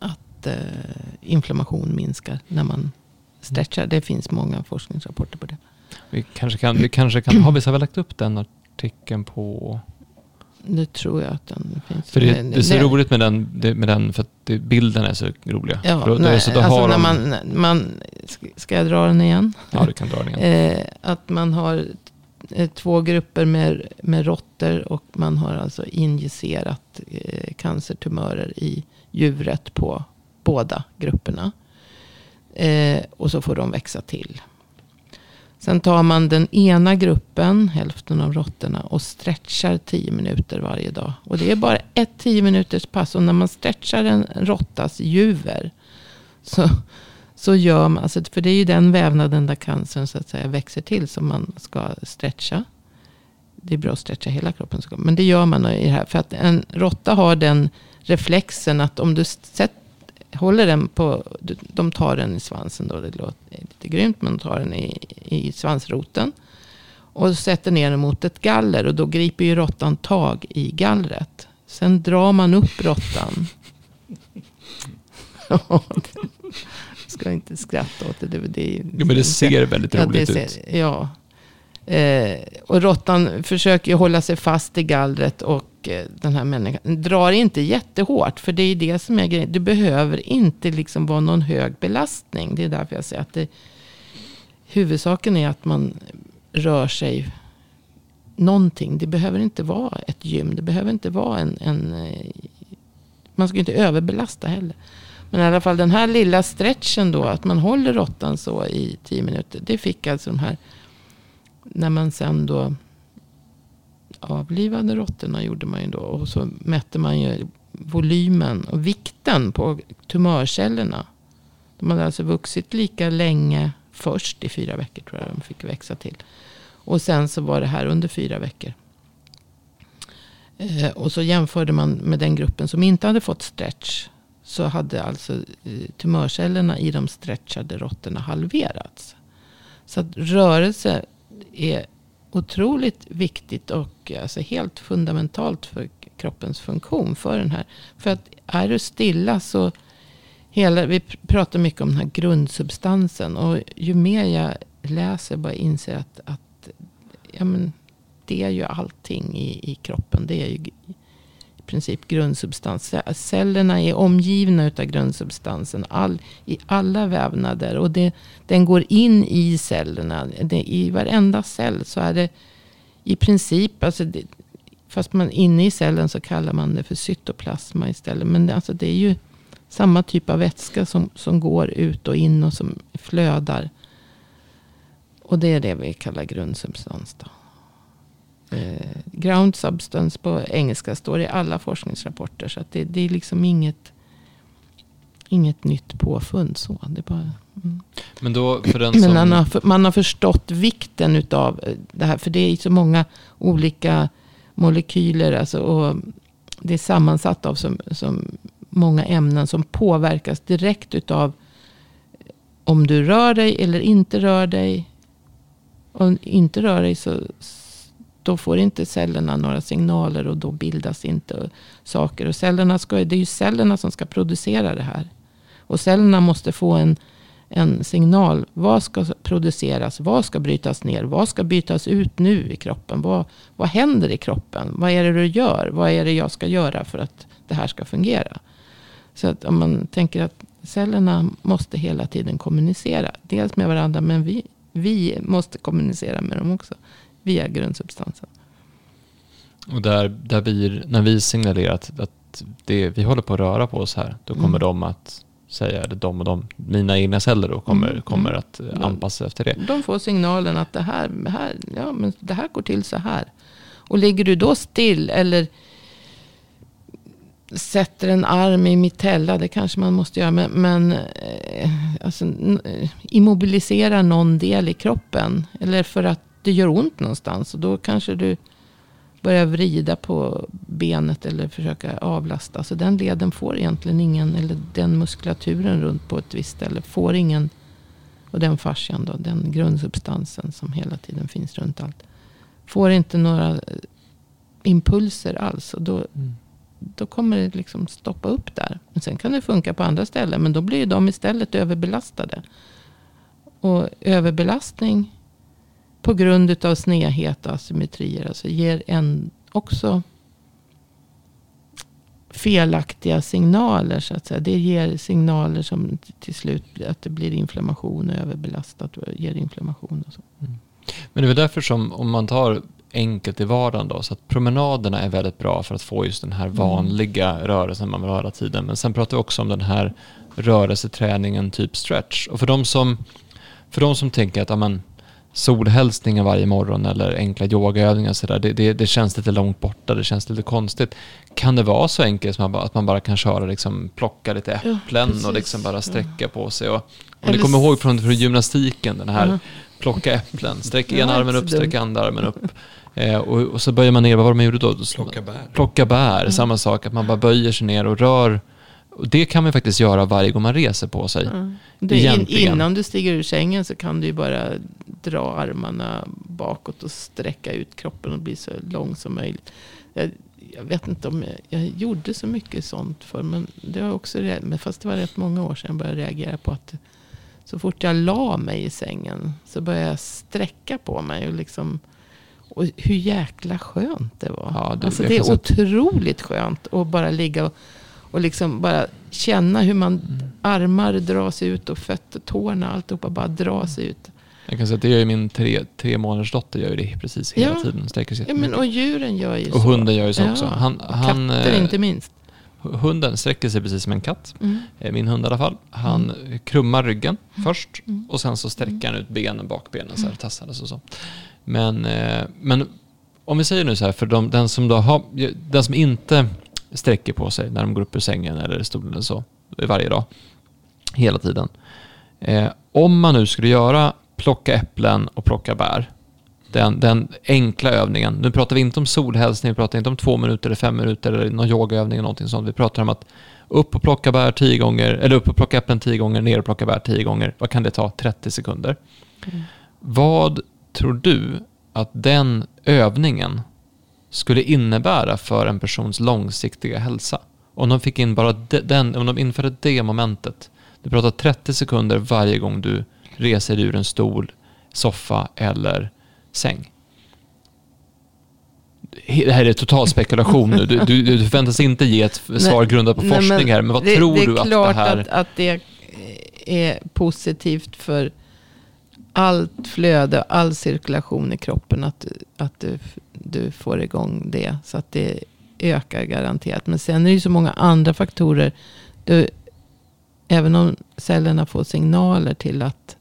Speaker 2: att eh, inflammation minskar när man stretchar. Det finns många forskningsrapporter på det.
Speaker 1: Vi kanske kan, vi kanske kan har vi så lagt upp den artikeln på...
Speaker 2: Det tror jag att den finns.
Speaker 1: För det, det är så det, roligt med den, med den för att bilden är så roliga.
Speaker 2: Ja, då, nej, så då alltså har när de, man, man, ska jag dra den igen?
Speaker 1: Ja, du kan dra den igen.
Speaker 2: Eh, att man har Eh, två grupper med, med råttor och man har alltså injicerat eh, cancertumörer i djuret på båda grupperna. Eh, och så får de växa till. Sen tar man den ena gruppen, hälften av råttorna, och stretchar 10 minuter varje dag. Och det är bara ett 10 minuters pass. Och när man stretchar en råttas juver så, så gör man, alltså, för det är ju den vävnaden där cancern så att säga växer till som man ska stretcha. Det är bra att stretcha hela kroppen. Men det gör man i det här. För att en råtta har den reflexen att om du sätter håller den på, de tar den i svansen då, det låter lite grymt, men de tar den i, i svansroten. Och sätter ner den mot ett galler och då griper ju råttan tag i gallret. Sen drar man upp råttan. ska inte skratta åt det. det, det
Speaker 1: jo, men det ser väldigt ja, roligt ser, ut.
Speaker 2: Ja. Eh, och råttan försöker ju hålla sig fast i gallret. Och Eh, den här människan drar inte jättehårt. För det är det som är grejen. Det behöver inte liksom vara någon hög belastning. Det är därför jag säger att det, huvudsaken är att man rör sig någonting. Det behöver inte vara ett gym. Det behöver inte vara en... en eh, man ska inte överbelasta heller. Men i alla fall den här lilla stretchen då, att man håller råttan så i tio minuter. Det fick alltså de här, när man sen då avlivade råttorna gjorde man ju då. Och så mätte man ju volymen och vikten på tumörcellerna. De hade alltså vuxit lika länge först i fyra veckor tror jag de fick växa till. Och sen så var det här under fyra veckor. Eh, och så jämförde man med den gruppen som inte hade fått stretch så hade alltså eh, tumörcellerna i de stretchade råttorna halverats. Så att rörelse är otroligt viktigt och alltså helt fundamentalt för kroppens funktion. För, den här. för att är du stilla så hela, vi pratar mycket om den här grundsubstansen. Och ju mer jag läser bara inser att, att ja, men, det är ju allting i, i kroppen. Det är ju princip grundsubstans. Cellerna är omgivna av grundsubstansen all, i alla vävnader. Och det, den går in i cellerna. Det, I varenda cell så är det i princip, alltså det, fast man inne i cellen så kallar man det för cytoplasma istället. Men det, alltså det är ju samma typ av vätska som, som går ut och in och som flödar. Och det är det vi kallar grundsubstans. Då eh, ground substance på engelska står i alla forskningsrapporter. Så det, det är liksom inget, inget nytt påfund. Så. Det bara,
Speaker 1: mm. Men, då för den som...
Speaker 2: Man, har, man har förstått vikten av det här. För det är så många olika molekyler. Alltså, och det är sammansatt av så, som många ämnen som påverkas direkt utav om du rör dig eller inte rör dig. Om du inte rör dig så då får inte cellerna några signaler och då bildas inte saker. Och cellerna ska, det är ju cellerna som ska producera det här. Och cellerna måste få en, en signal. Vad ska produceras? Vad ska brytas ner? Vad ska bytas ut nu i kroppen? Vad, vad händer i kroppen? Vad är det du gör? Vad är det jag ska göra för att det här ska fungera? Så att om man tänker att cellerna måste hela tiden kommunicera. Dels med varandra men vi, vi måste kommunicera med dem också. Via grundsubstansen.
Speaker 1: Och där, där vi, när vi signalerar att, att det, vi håller på att röra på oss här, då kommer mm. de att säga, eller de och de, mina egna celler då, kommer, mm. kommer mm. att anpassa sig efter det.
Speaker 2: De får signalen att det här, här, ja, men det här går till så här. Och ligger du då still eller sätter en arm i mitella, det kanske man måste göra. Men, men eh, alltså, eh, immobilisera någon del i kroppen. Eller för att det gör ont någonstans. Och då kanske du börjar vrida på benet eller försöka avlasta. Så den leden får egentligen ingen, eller den muskulaturen runt på ett visst ställe får ingen. Och den fascian då, den grundsubstansen som hela tiden finns runt allt. Får inte några eh, impulser alls. Och då, mm då kommer det liksom stoppa upp där. Men sen kan det funka på andra ställen. Men då blir de istället överbelastade. Och överbelastning på grund av snedhet och asymmetrier. Alltså ger en också felaktiga signaler. Så att säga. Det ger signaler som till slut att det blir inflammation och överbelastat. Och ger inflammation och så. Mm.
Speaker 1: Men det är väl därför som om man tar enkelt i vardagen då. Så att promenaderna är väldigt bra för att få just den här mm. vanliga mm. rörelsen man vill ha hela tiden. Men sen pratar vi också om den här rörelseträningen typ stretch. Och för de som, för de som tänker att amen, solhälsningar varje morgon eller enkla yogaövningar så där, det, det, det, känns lite långt borta, det känns lite konstigt. Kan det vara så enkelt som att man bara kan köra, liksom, plocka lite äpplen ja, och liksom bara sträcka ja. på sig? Och, om ni kommer ihåg från, från gymnastiken, den här uh -huh. plocka äpplen, sträck ena armen upp, sträck andra armen upp. Eh, och, och, så böjer man ner, vad var det man gjorde då?
Speaker 3: Plocka bär.
Speaker 1: Plocka bär, mm. samma sak, att man bara böjer sig ner och rör. Och det kan man faktiskt göra varje gång man reser på sig. Mm.
Speaker 2: In, innan du stiger ur sängen så kan du ju bara dra armarna bakåt och sträcka ut kroppen och bli så lång som möjligt. Jag, jag vet inte om jag, jag, gjorde så mycket sånt för men det var också men fast det var rätt många år sedan jag började reagera på att så fort jag la mig i sängen så började jag sträcka på mig och liksom och hur jäkla skönt det var. Ja, det, alltså, det är otroligt skönt att bara ligga och, och liksom bara känna hur man mm. armar dras ut och fötter, tårna, alltihopa bara dras ut.
Speaker 1: Jag kan säga att det gör ju min tre, tre månaders dotter gör ju det precis hela ja. tiden. Sträcker sig
Speaker 2: ja, men och djuren gör ju
Speaker 1: och så. Och hunden gör ju så ja. också. Han, han,
Speaker 2: Katter eh, inte minst.
Speaker 1: Hunden sträcker sig precis som en katt. Mm. Eh, min hund i alla fall. Han mm. krummar ryggen mm. först mm. och sen så sträcker han ut benen, bakbenen, så här, mm. och så. Men, eh, men om vi säger nu så här, för de, den, som då har, den som inte sträcker på sig när de går upp ur sängen eller stolen eller så varje dag, hela tiden. Eh, om man nu skulle göra plocka äpplen och plocka bär, den, den enkla övningen. Nu pratar vi inte om solhälsning, vi pratar inte om två minuter eller fem minuter eller någon yogaövning eller någonting sånt. Vi pratar om att upp och plocka bär tio gånger, eller upp och plocka äpplen tio gånger, ner och plocka bär tio gånger. Vad kan det ta? 30 sekunder. Mm. Vad tror du att den övningen skulle innebära för en persons långsiktiga hälsa? Om de fick in bara den, om de införde det momentet. Du pratar 30 sekunder varje gång du reser ur en stol, soffa eller säng. Det här är total spekulation nu. Du, du, du förväntas inte ge ett <laughs> svar grundat på nej, forskning här, men vad
Speaker 2: det,
Speaker 1: tror
Speaker 2: det
Speaker 1: du
Speaker 2: att
Speaker 1: det
Speaker 2: här... Det är klart att det är positivt för allt flöde, all cirkulation i kroppen. Att, att du, du får igång det. Så att det ökar garanterat. Men sen är det ju så många andra faktorer. Du, även om cellerna får signaler till att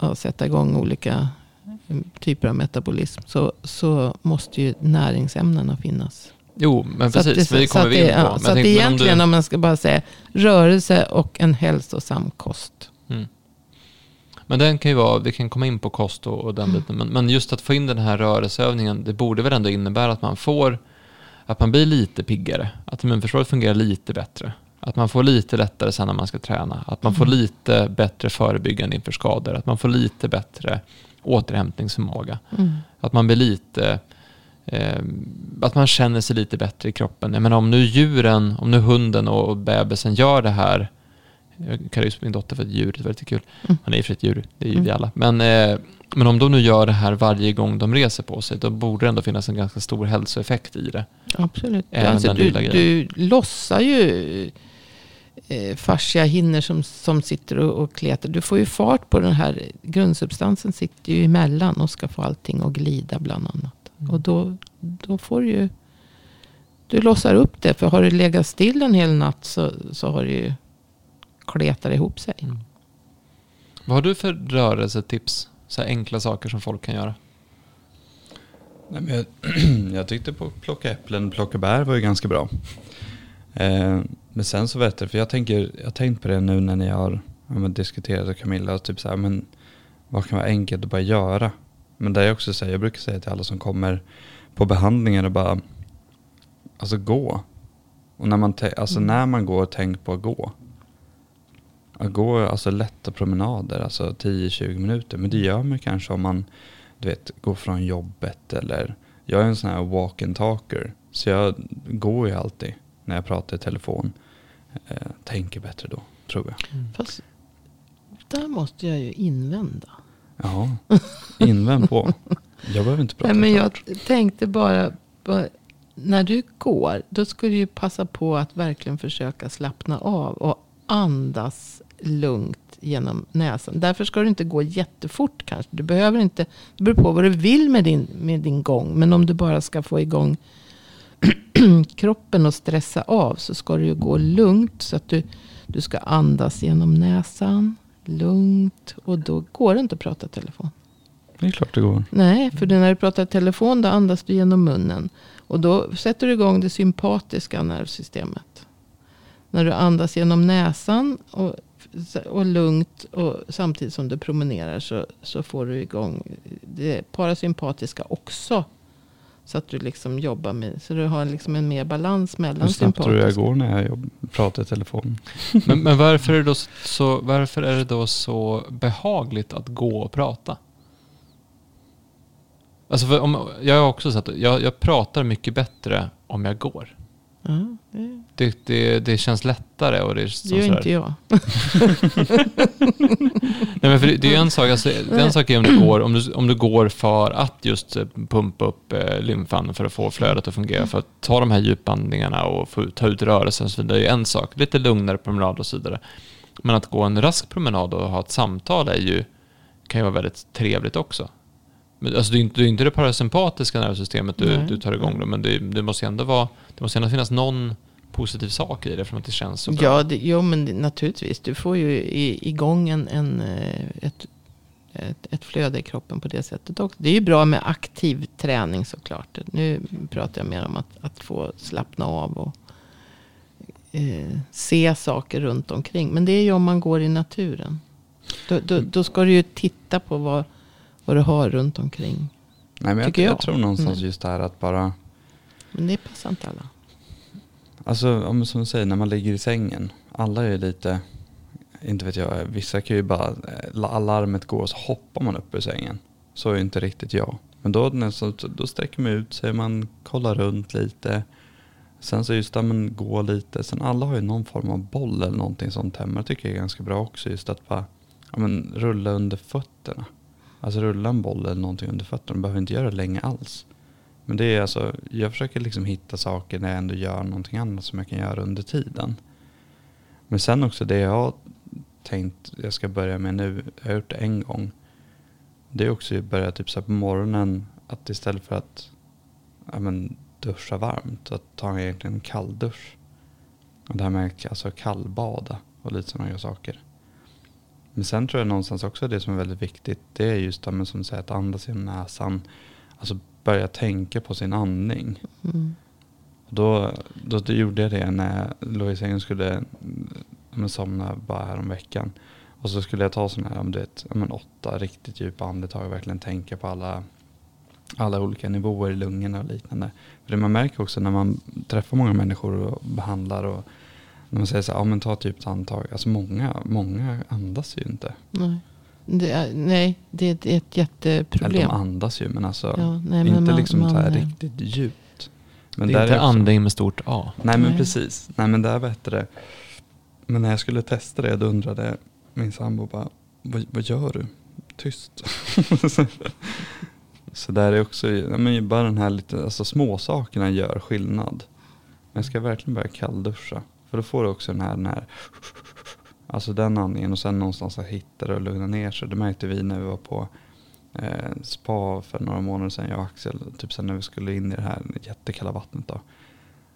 Speaker 2: ja, sätta igång olika typer av metabolism. Så, så måste ju näringsämnena finnas.
Speaker 1: Jo, men precis. Det, vi kommer vi in på. Ja,
Speaker 2: så att det egentligen, om, du... om man ska bara säga rörelse och en hälsosam kost.
Speaker 1: Men den kan ju vara, vi kan komma in på kost och, och den mm. biten, men, men, just att få in den här rörelseövningen, det borde väl ändå innebära att man får att man blir lite piggare, att immunförsvaret fungerar lite bättre. Att man får lite lättare sen när man ska träna. Att man får
Speaker 2: Mm.
Speaker 1: lite bättre förebyggande inför skador. Att man får lite bättre återhämtningsförmåga.
Speaker 2: Mm.
Speaker 1: Att man blir lite... Eh, att man känner sig lite bättre i kroppen. Jag menar om nu djuren, om nu hunden och bebisen gör det här. Jag kallar just min dotter för ett djur, det är väldigt kul.
Speaker 2: Mm.
Speaker 1: Han är ju för ett djur, det är ju
Speaker 2: Mm.
Speaker 1: vi alla. Men, eh, men om de nu gör det här varje gång de reser på sig, då borde det ändå finnas en ganska stor hälsoeffekt i det.
Speaker 2: Absolut.
Speaker 1: Även
Speaker 2: Alltså,
Speaker 1: den
Speaker 2: du,
Speaker 1: lilla
Speaker 2: du lossar ju eh, fasciahinnor som, som sitter och, och kletar. Du får ju fart på den här grundsubstansen sitter ju emellan och ska få allting att glida bland annat.
Speaker 1: Mm.
Speaker 2: Och då, då får du ju... Du lossar upp det. För har du legat still en hel natt så, så har du ju kletat ihop sig.
Speaker 1: Mm. Vad har du för rörelsetips? Så här enkla saker som folk kan göra.
Speaker 3: Nej, men jag, <clears throat> jag tyckte på plocka äpplen, plocka bär var ju ganska bra. Eh, men sen så vet jag, för jag tänker, jag har tänkt på det nu när ni har ja, men diskuterat med Camilla, och typ så här, men vad kan vara enkelt att bara göra? Men det är också så här, jag brukar säga till alla som kommer på behandlingar och bara, alltså gå. Och när man, alltså
Speaker 2: Mm.
Speaker 3: när man går, tänk på att gå. Att gå, alltså lätta promenader, alltså 10-20 minuter. Men det gör man kanske om man, du vet, går från jobbet eller jag är en sån här walk and talker. Så jag går ju alltid när jag pratar i telefon. Eh, tänker bättre då, tror jag.
Speaker 2: Fast där måste jag ju invända.
Speaker 3: Ja, <laughs> invänd på. Jag behöver inte prata
Speaker 2: Nej, men jag tänkte bara, bara, när du går, då ska du ju passa på att verkligen försöka slappna av och andas lugnt genom näsan. Därför ska du inte gå jättefort kanske. Du behöver inte, det beror på vad du vill med din, med din gång. Men om du bara ska få igång <clears throat> kroppen och stressa av så ska du ju gå lugnt. Så att du, du ska andas genom näsan, lugnt. Och då går det inte att prata telefon.
Speaker 3: Det är klart det går.
Speaker 2: Nej, för när du pratar telefon då andas du genom munnen. Och då sätter du igång det sympatiska nervsystemet. När du andas genom näsan och, och lugnt och samtidigt som du promenerar så, så får du igång det parasympatiska också. Så att du liksom jobbar med, så du har liksom en mer balans mellan
Speaker 3: Hur snabbt tror du jag
Speaker 2: sympatiska.
Speaker 3: går när jag jobb, pratar i telefon? <laughs>
Speaker 1: Men, men varför, är det då så, varför är det då så behagligt att gå och prata? Alltså om, jag har också sett jag, jag pratar mycket bättre om jag går.
Speaker 2: Ja, det,
Speaker 1: Det, det, det känns lättare och det är
Speaker 2: det gör
Speaker 1: sådär.
Speaker 2: inte jag. <laughs>
Speaker 1: Nej, men för det, det är en sak, alltså, en sak är om du, går, om, du, om du går för att just eh, pumpa upp eh, lymfan för att få flödet att fungera, för att ta de här djupandningarna och få, ta ut rörelsen och så vidare, det är en sak. Lite lugnare promenad och så vidare. Men att gå en rask promenad och ha ett samtal är ju, kan ju vara väldigt trevligt också. Men, alltså, det är inte det, är inte det parasympatiska nervsystemet du,
Speaker 2: Nej.
Speaker 1: du tar igång då, men det, det måste ändå vara, det måste ändå finnas någon positiv sak i det för att det känns så bra.
Speaker 2: Ja, det, jo, men det, naturligtvis. Du får ju i, igång en, en, eh, ett, ett, ett flöde i kroppen på det sättet också. Det är ju bra med aktiv träning såklart. Nu pratar jag mer om att, att få slappna av och eh, se saker runt omkring. Men det är ju om man går i naturen. Då, då, då ska du ju titta på vad, vad du har runt omkring.
Speaker 3: Nej, men jag, jag.
Speaker 2: jag.
Speaker 3: tror någonstans
Speaker 2: Mm.
Speaker 3: just det här att bara,
Speaker 2: Men det passar inte alla.
Speaker 3: alltså som du säger, när man ligger i sängen. Alla är lite, inte vet jag, vissa kan ju bara, alarmet går och så hoppar man upp ur sängen. Så är inte riktigt jag. Men då, då sträcker man ut sig, man kollar runt lite. Sen så just att man går lite. Sen alla har ju någon form av boll eller någonting sånt hemma. Det tycker jag är ganska bra också. Just att bara ja, men, rulla under fötterna. Alltså rulla en boll eller någonting under fötterna. Du behöver inte göra det länge alls. Men det är alltså, jag försöker liksom hitta saker när jag ändå gör någonting annat som jag kan göra under tiden. Men sen också det jag har tänkt jag ska börja med nu, jag har gjort det en gång. Det är också att börja typ så här på morgonen, att istället för att ja, men, duscha varmt, att ta egentligen en kalldusch. Och det här med alltså kallbada och lite sådana saker. Men sen tror jag någonstans också det som är väldigt viktigt, det är just det, som säger, att andas genom näsan. Alltså börja tänka på sin andning.
Speaker 2: Mm.
Speaker 3: Och då, då, då gjorde jag det när sängen och skulle men, somna bara här om veckan. Och så skulle jag ta sådana här, om du vet, men åtta riktigt djupa andetag och verkligen tänka på alla alla olika nivåer i lungorna och liknande. För det man märker också när man träffar många människor och behandlar och när man säger så här, ja men ta ett djupt andetag. Alltså många, många andas ju inte.
Speaker 2: Nej, det är, nej, det är ett, ett jätteproblem.
Speaker 3: Eller de andas ju men alltså
Speaker 2: Ja, nej, men
Speaker 3: inte
Speaker 2: man-
Speaker 3: liksom så här
Speaker 2: man-
Speaker 3: riktigt djupt. Men
Speaker 1: det är inte
Speaker 3: också-
Speaker 1: andning med stort A.
Speaker 3: Nej men
Speaker 2: Nej.
Speaker 3: precis. Nej men där vet det. Men när jag skulle testa det då undrade min sambo bara, vad, vad gör du? Tyst. <laughs> så där är också, men bara den här lite, alltså småsakerna gör skillnad. Men jag ska verkligen börja kallduscha. För då får du också den här, den här alltså den andningen och sen någonstans att hitta det och lugna ner sig. Det märkte vi när vi var på eh, spa för några månader sedan, jag och Axel. Typ sen när vi skulle in i det här jättekalla vattnet då.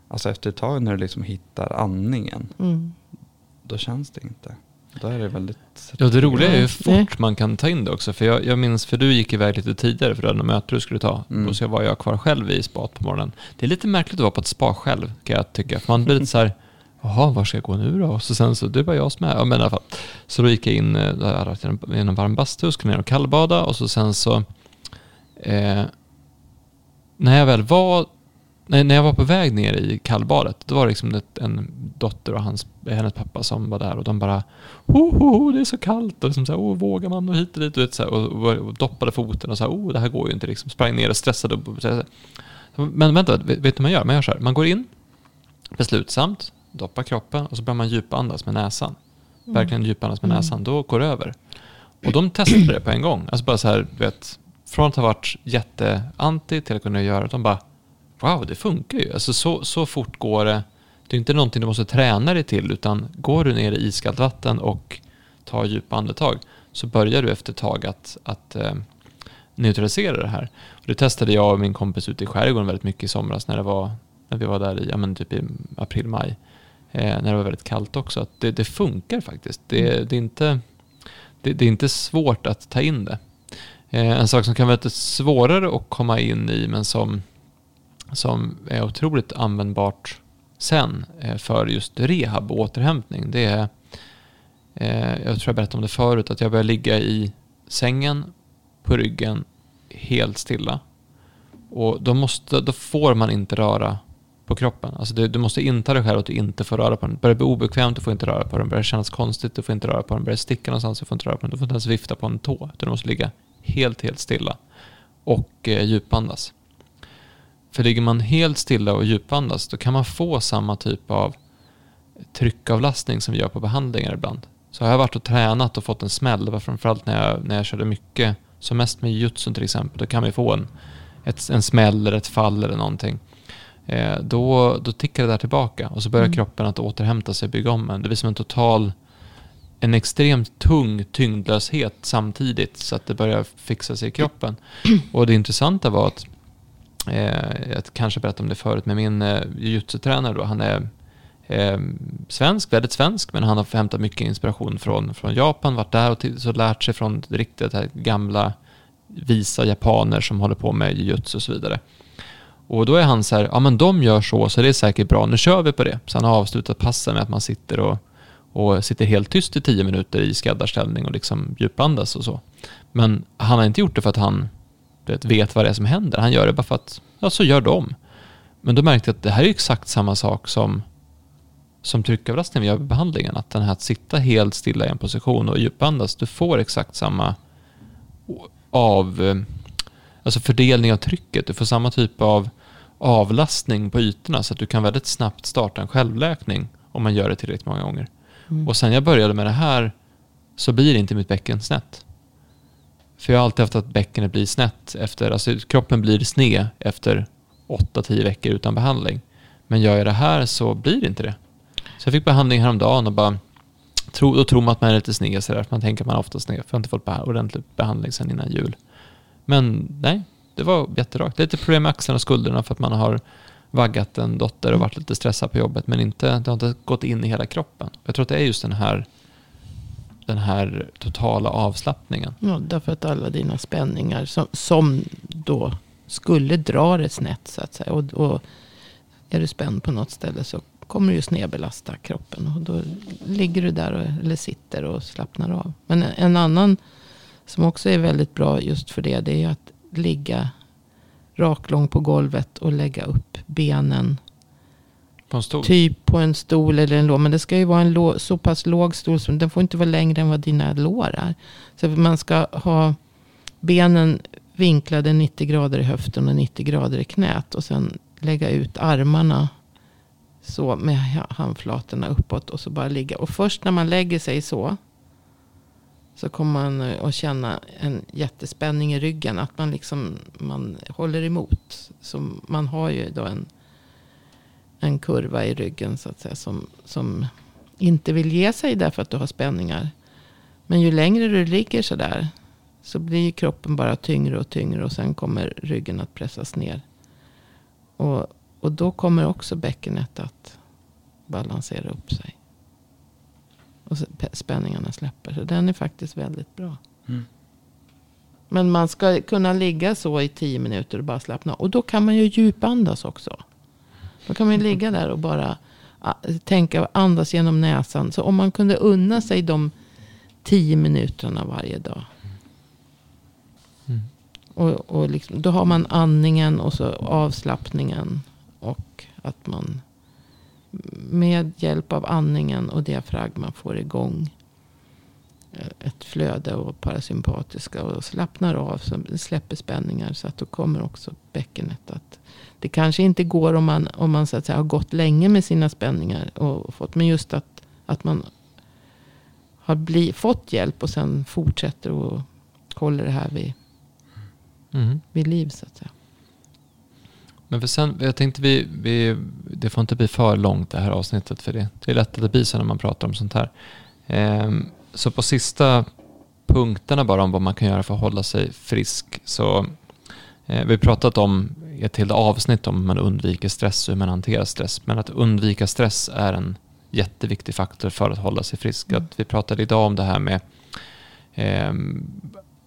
Speaker 3: Alltså efter ett tag när du liksom hittar andningen,
Speaker 2: Mm.
Speaker 3: då känns det inte. Då är det väldigt...
Speaker 1: Ja, det roliga är hur
Speaker 2: Nej.
Speaker 1: fort man kan ta in det också. För jag, jag minns, för du gick iväg lite tidigare för du hade något möte du skulle ta.
Speaker 3: Mm.
Speaker 1: Och så var jag kvar själv i spat på morgonen. Det är lite märkligt att vara på ett spa själv, kan jag tycka. För man blir lite så här, jaha, var ska jag gå nu då? Och så sen så, det var jag som är. Ja, men i alla fall. Så då gick jag in, där, hade i en- varm bastu, skulle ner och kallbada. Och så sen så, eh, när jag väl var Nej, när jag var på väg ner i kallbadet, då var det liksom ett, en dotter och hans, hennes pappa som var där och de bara ho, ho, ho, det är så kallt och liksom så här, oh, vågar man och hit och dit och, vet, så här, och, och, och doppade foten och så här, oh, det här går ju inte liksom. Sprang ner och stressade. Och, så här. Men vänta, vet, vet du vad man gör? Man gör så här, man går in beslutsamt, doppar kroppen och så börjar man djupandas med näsan. Verkligen djupandas med
Speaker 2: Mm.
Speaker 1: näsan, då går det över. Och de testade det på en gång. Alltså bara så här, du vet, från att ha varit jätteanti till att kunna göra det. De bara, wow, det funkar ju. Alltså så, så fort går det. Det är inte någonting du måste träna dig till, utan går du ner i iskallt vatten och tar djupa andetag så börjar du efter ett tag att, att eh, neutralisera det här. Och det testade jag och min kompis ute i skärgården väldigt mycket i somras när, det var, när vi var där i, ja, men typ i april, maj. Eh, när det var väldigt kallt också. Att det, det funkar faktiskt. Det, det, är inte, det, det är inte svårt att ta in det. Eh, en sak som kan vara lite svårare att komma in i men som, som är otroligt användbart sen eh, för just rehab och återhämtning. Det är, jag tror jag berättade om det förut, att jag börjar ligga i sängen på ryggen helt stilla. Och då, måste, då får man inte röra på kroppen. Alltså du, du måste inta dig själv att du inte får röra på den. Börjar det bli obekvämt, du får inte röra på den. Börjar det kännas konstigt, du får inte röra på den. Börjar det sticka någonstans, du får inte röra på den. Du får inte ens vifta på en tå. Utan du måste ligga helt, helt stilla. Och eh, djupandas. För ligger man helt stilla och djupandas, då kan man få samma typ av tryckavlastning som vi gör på behandlingar ibland. Så har jag varit och tränat och fått en smäll. Det var framförallt när jag, när jag körde mycket, som mest med jutsun till exempel. Då kan man ju få en, ett, en smäll eller ett fall eller någonting. Eh, då, då tickar det där tillbaka och så börjar
Speaker 2: Mm.
Speaker 1: kroppen att återhämta sig, bygga om en. Det blir som en total, en extremt tung tyngdlöshet samtidigt så att det börjar fixa sig i kroppen. <clears throat> Och det intressanta var att, eh, jag kanske berättade om det förut, med min eh, jujutsu-tränare då, han är eh, svensk, väldigt svensk, men han har hämtat mycket inspiration från, från Japan, varit där och till, så lärt sig från riktigt här gamla visa japaner som håller på med jujutsu och så vidare. Och då är han så här, ja men de gör så, så det är säkert bra, nu kör vi på det. Så han har avslutat passen med att man sitter och, och sitter helt tyst i tio minuter i skräddarställning och liksom djupandas och så. Men han har inte gjort det för att han vet, vet vad det är som händer. Han gör det bara för att, ja så gör de. Men då märkte jag att det här är exakt samma sak som, som tryckavlastning vi gör vid behandlingen. Att den här att sitta helt stilla i en position och djupandas, du får exakt samma av, eh, alltså fördelning av trycket. Du får samma typ av avlastning på ytorna så att du kan väldigt snabbt starta en självläkning om man gör det tillräckligt många gånger.
Speaker 2: Mm.
Speaker 1: Och sen jag började med det här så blir inte mitt bäcken snett. För jag har alltid haft att bäckenet blir snett efter, alltså kroppen blir sned efter 8-10 veckor utan behandling. Men gör jag det här så blir det inte det. Så jag fick behandling häromdagen och bara, tro, då tror man att man är lite sned sådär, man tänker att man är ofta sned, för jag har inte fått ordentlig behandling sedan innan jul. Men nej, det var jätterakt. Lite problem med axlarna och skulderna för att man har vaggat en dotter och varit lite stressad på jobbet, men inte, det har inte gått in i hela kroppen. Jag tror att det är just den här, den här totala avslappningen.
Speaker 2: Ja, därför att alla dina spänningar som, som då skulle dra det snett så att säga. Och, och är du spänd på något ställe så kommer du ju snedbelasta kroppen. Och då ligger du där och, eller sitter och slappnar av. Men en annan som också är väldigt bra just för det. Det är att ligga raklång på golvet och lägga upp benen.
Speaker 1: På en stol?
Speaker 2: Typ på en stol eller en låg. Men det ska ju vara en lå, så pass låg stol. Så den får inte vara längre än vad dina lår är. Så man ska ha benen vinklade 90 grader i höften och 90 grader i knät. Och sen lägga ut armarna så med handflatorna uppåt. Och så bara ligga. Och först när man lägger sig så. Så kommer man eh, att känna en jättespänning i ryggen. Att man liksom man håller emot. Så man har ju då en, en kurva i ryggen så att säga. Som, som inte vill ge sig därför att du har spänningar. Men ju längre du ligger sådär. Så blir kroppen bara tyngre och tyngre. Och sen kommer ryggen att pressas ner. Och, och då kommer också bäckenet att balansera upp sig. Och spänningarna släpper. Så den är faktiskt väldigt bra. Mm. Men man ska kunna ligga så i tio minuter och bara slappna. Och då kan man ju djupandas också. Då kan man ju ligga där och bara tänka och andas genom näsan. Så om man kunde unna sig de tio minuterna varje dag. Mm. Och, och liksom, då har man andningen och så avslappningen. Och att man med hjälp av andningen och diafragman får igång eh, ett flöde och parasympatiska och slappnar av. Så släpper spänningar. Så att då kommer också bäckenet att. Det kanske inte går om man, om man så att säga, har gått länge med sina spänningar. Och fått, men just att, att man har bli, fått hjälp och sen fortsätter och håller det här vid, mm. vid liv. Så att säga.
Speaker 1: Men för sen, jag tänkte vi, vi, det får inte bli för långt det här avsnittet för det, det är lätt att det blir så när man pratar om sånt här. Ehm, så på sista punkterna bara om vad man kan göra för att hålla sig frisk. Så eh, vi pratat om ett helt avsnitt om hur man undviker stress och hur man hanterar stress. Men att undvika stress är en jätteviktig faktor för att hålla sig frisk. Mm. Att vi pratade idag om det här med eh,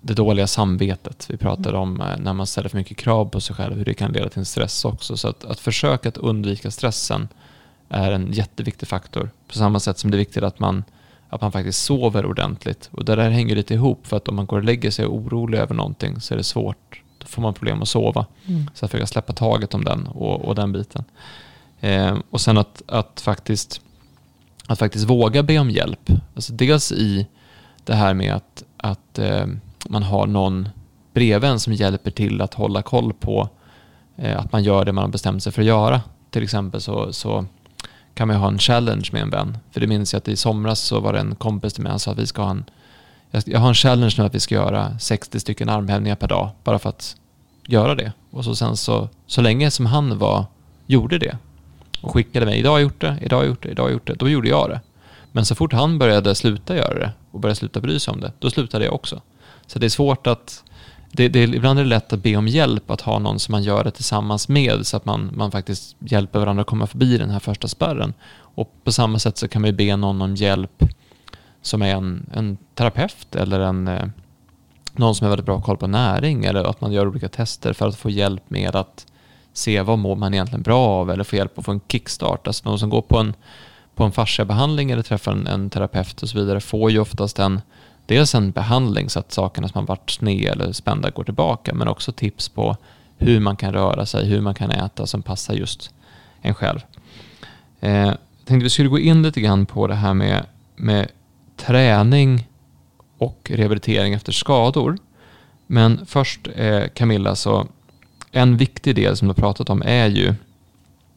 Speaker 1: det dåliga samvetet. Vi pratade mm. om eh, när man ställer för mycket krav på sig själv, hur det kan leda till en stress också. Så att, att försöka att undvika stressen är en jätteviktig faktor. På samma sätt som det är viktigt att man, att man faktiskt sover ordentligt. Och det där hänger lite ihop, för att om man går och lägger sig orolig över någonting så är det svårt. Då får man problem att sova. Mm. Så att försöka släppa taget om den och, och den biten. Eh, och sen att, att, faktiskt, att faktiskt våga be om hjälp. Alltså dels i det här med att, att eh, man har någon bredvid en som hjälper till att hålla koll på eh, att man gör det man har bestämt sig för att göra. Till exempel så, så kan man ha en challenge med en vän. För det minns jag att i somras så var det en kompis till mig som sa att vi ska ha en jag har en challenge nu att vi ska göra 60 stycken armhävningar per dag bara för att göra det. Och så sen så, så länge som han var, gjorde det och skickade mig, idag har jag gjort det, idag har jag gjort det, idag har jag gjort det, då gjorde jag det. Men så fort han började sluta göra det och började sluta bry sig om det, då slutade jag också. Så det är svårt att... Det, det, ibland är det lätt att be om hjälp, att ha någon som man gör det tillsammans med så att man, man faktiskt hjälper varandra att komma förbi den här första spärren. Och på samma sätt så kan man ju be någon om hjälp som är en, en terapeut eller en, eh, någon som har väldigt bra koll på näring eller att man gör olika tester för att få hjälp med att se vad mår man egentligen bra av eller få hjälp att få en kickstart. Alltså någon som går på en, på en fasciabehandling eller träffar en, en terapeut och så vidare får ju oftast en dels en behandling så att sakerna som har varit sned eller spända går tillbaka, men också tips på hur man kan röra sig, hur man kan äta som passar just en själv. Eh, jag tänkte vi skulle gå in lite grann på det här med, med träning och rehabilitering efter skador. Men först eh, Camilla, så en viktig del som du har pratat om är ju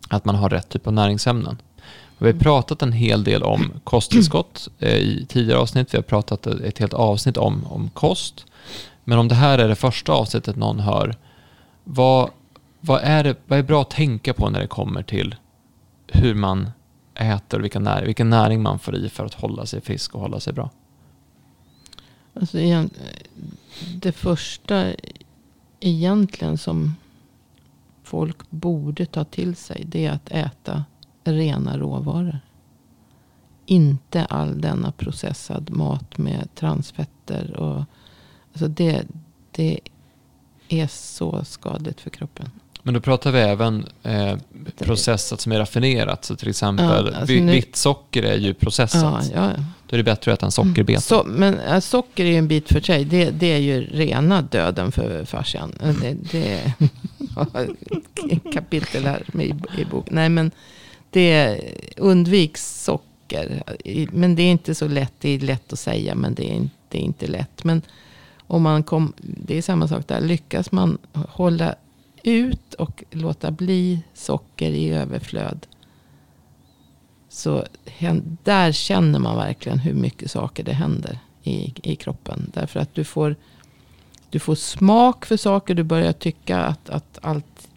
Speaker 1: att man har rätt typ av näringsämnen. Vi har pratat en hel del om kosttillskott eh, i tidigare avsnitt. Vi har pratat ett helt avsnitt om, om kost. Men om det här är det första avsnittet någon hör, vad, vad, är det, vad är bra att tänka på när det kommer till hur man äter och vilken näring, vilken näring man får i för att hålla sig frisk och hålla sig bra?
Speaker 2: Alltså, det första egentligen som folk borde ta till sig det är att äta rena råvaror. Inte all denna processad mat med transfetter. Och, alltså det, det är så skadligt för kroppen.
Speaker 1: Men då pratar vi även eh, processat som är raffinerat. Så till exempel ja, alltså nu, vitt socker är ju processat. Ja, ja. Då är det bättre att äta en sockerbeta.
Speaker 2: Så, men äh, socker är ju en bit för sig. Det, det är ju rena döden för fascian. Det, det, <laughs> <laughs> kapitel här i, i bok. Nej men det undviks socker. Men det är inte så lätt. Det är lätt att säga men det är, det är inte lätt. Men om man kom, det är samma sak där. Lyckas man hålla ut och låta bli socker i överflöd. Så där känner man verkligen hur mycket saker det händer i, i kroppen. Därför att du får, du får smak för saker. Du börjar tycka att, att allt,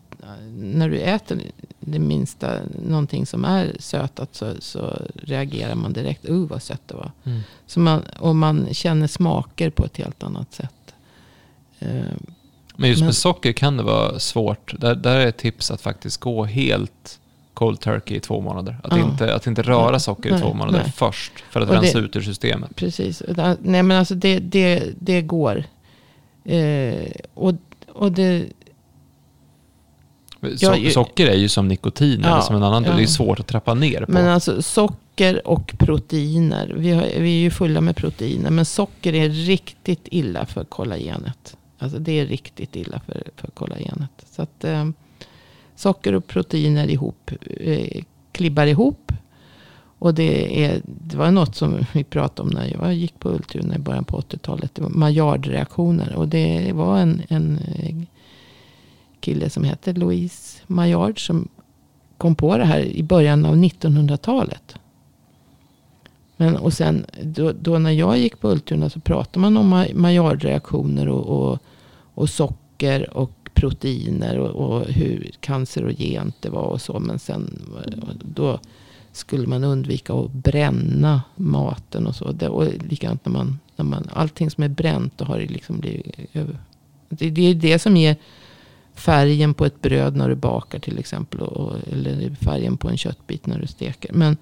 Speaker 2: när du äter det minsta, någonting som är sötat så, så reagerar man direkt. Uh vad sött det var. Mm. Så man, och man känner smaker på ett helt annat sätt.
Speaker 1: Uh, men just med socker kan det vara svårt. Där, där är ett tips att faktiskt gå helt cold turkey i två månader. Att, ja. inte, att inte röra socker nej, i två månader nej. först för att och rensa det, ut ur systemet.
Speaker 2: Precis. Nej men alltså det, det, det går. Eh, och, och det...
Speaker 1: So socker är ju som nikotin ja, eller som en annan. Ja. Det är svårt att trappa ner på.
Speaker 2: Men alltså socker och proteiner. Vi, har, vi är ju fulla med proteiner. Men socker är riktigt illa för kollagenet. Alltså det är riktigt illa för, för kollagenet. Så att eh, socker och proteiner ihop, eh, klibbar ihop. Och det, är, det var något som vi pratade om när jag gick på Ultuna i början på 80-talet. Det var Maillard-reaktioner. Och det var en, en eh, kille som heter Louise Maillard som kom på det här i början av 1900-talet. Men, och sen då, då, när jag gick på Ultuna så pratade man om Maillard-reaktioner och, och, och socker och proteiner och, och, hur cancerogent det var och så. Men sen då skulle man undvika att bränna maten och så. Det, och likadant när man, när man, allting som är bränt, då har det liksom blivit över. Det, det är det som ger färgen på ett bröd när du bakar till exempel. Och, eller färgen på en köttbit när du steker. Men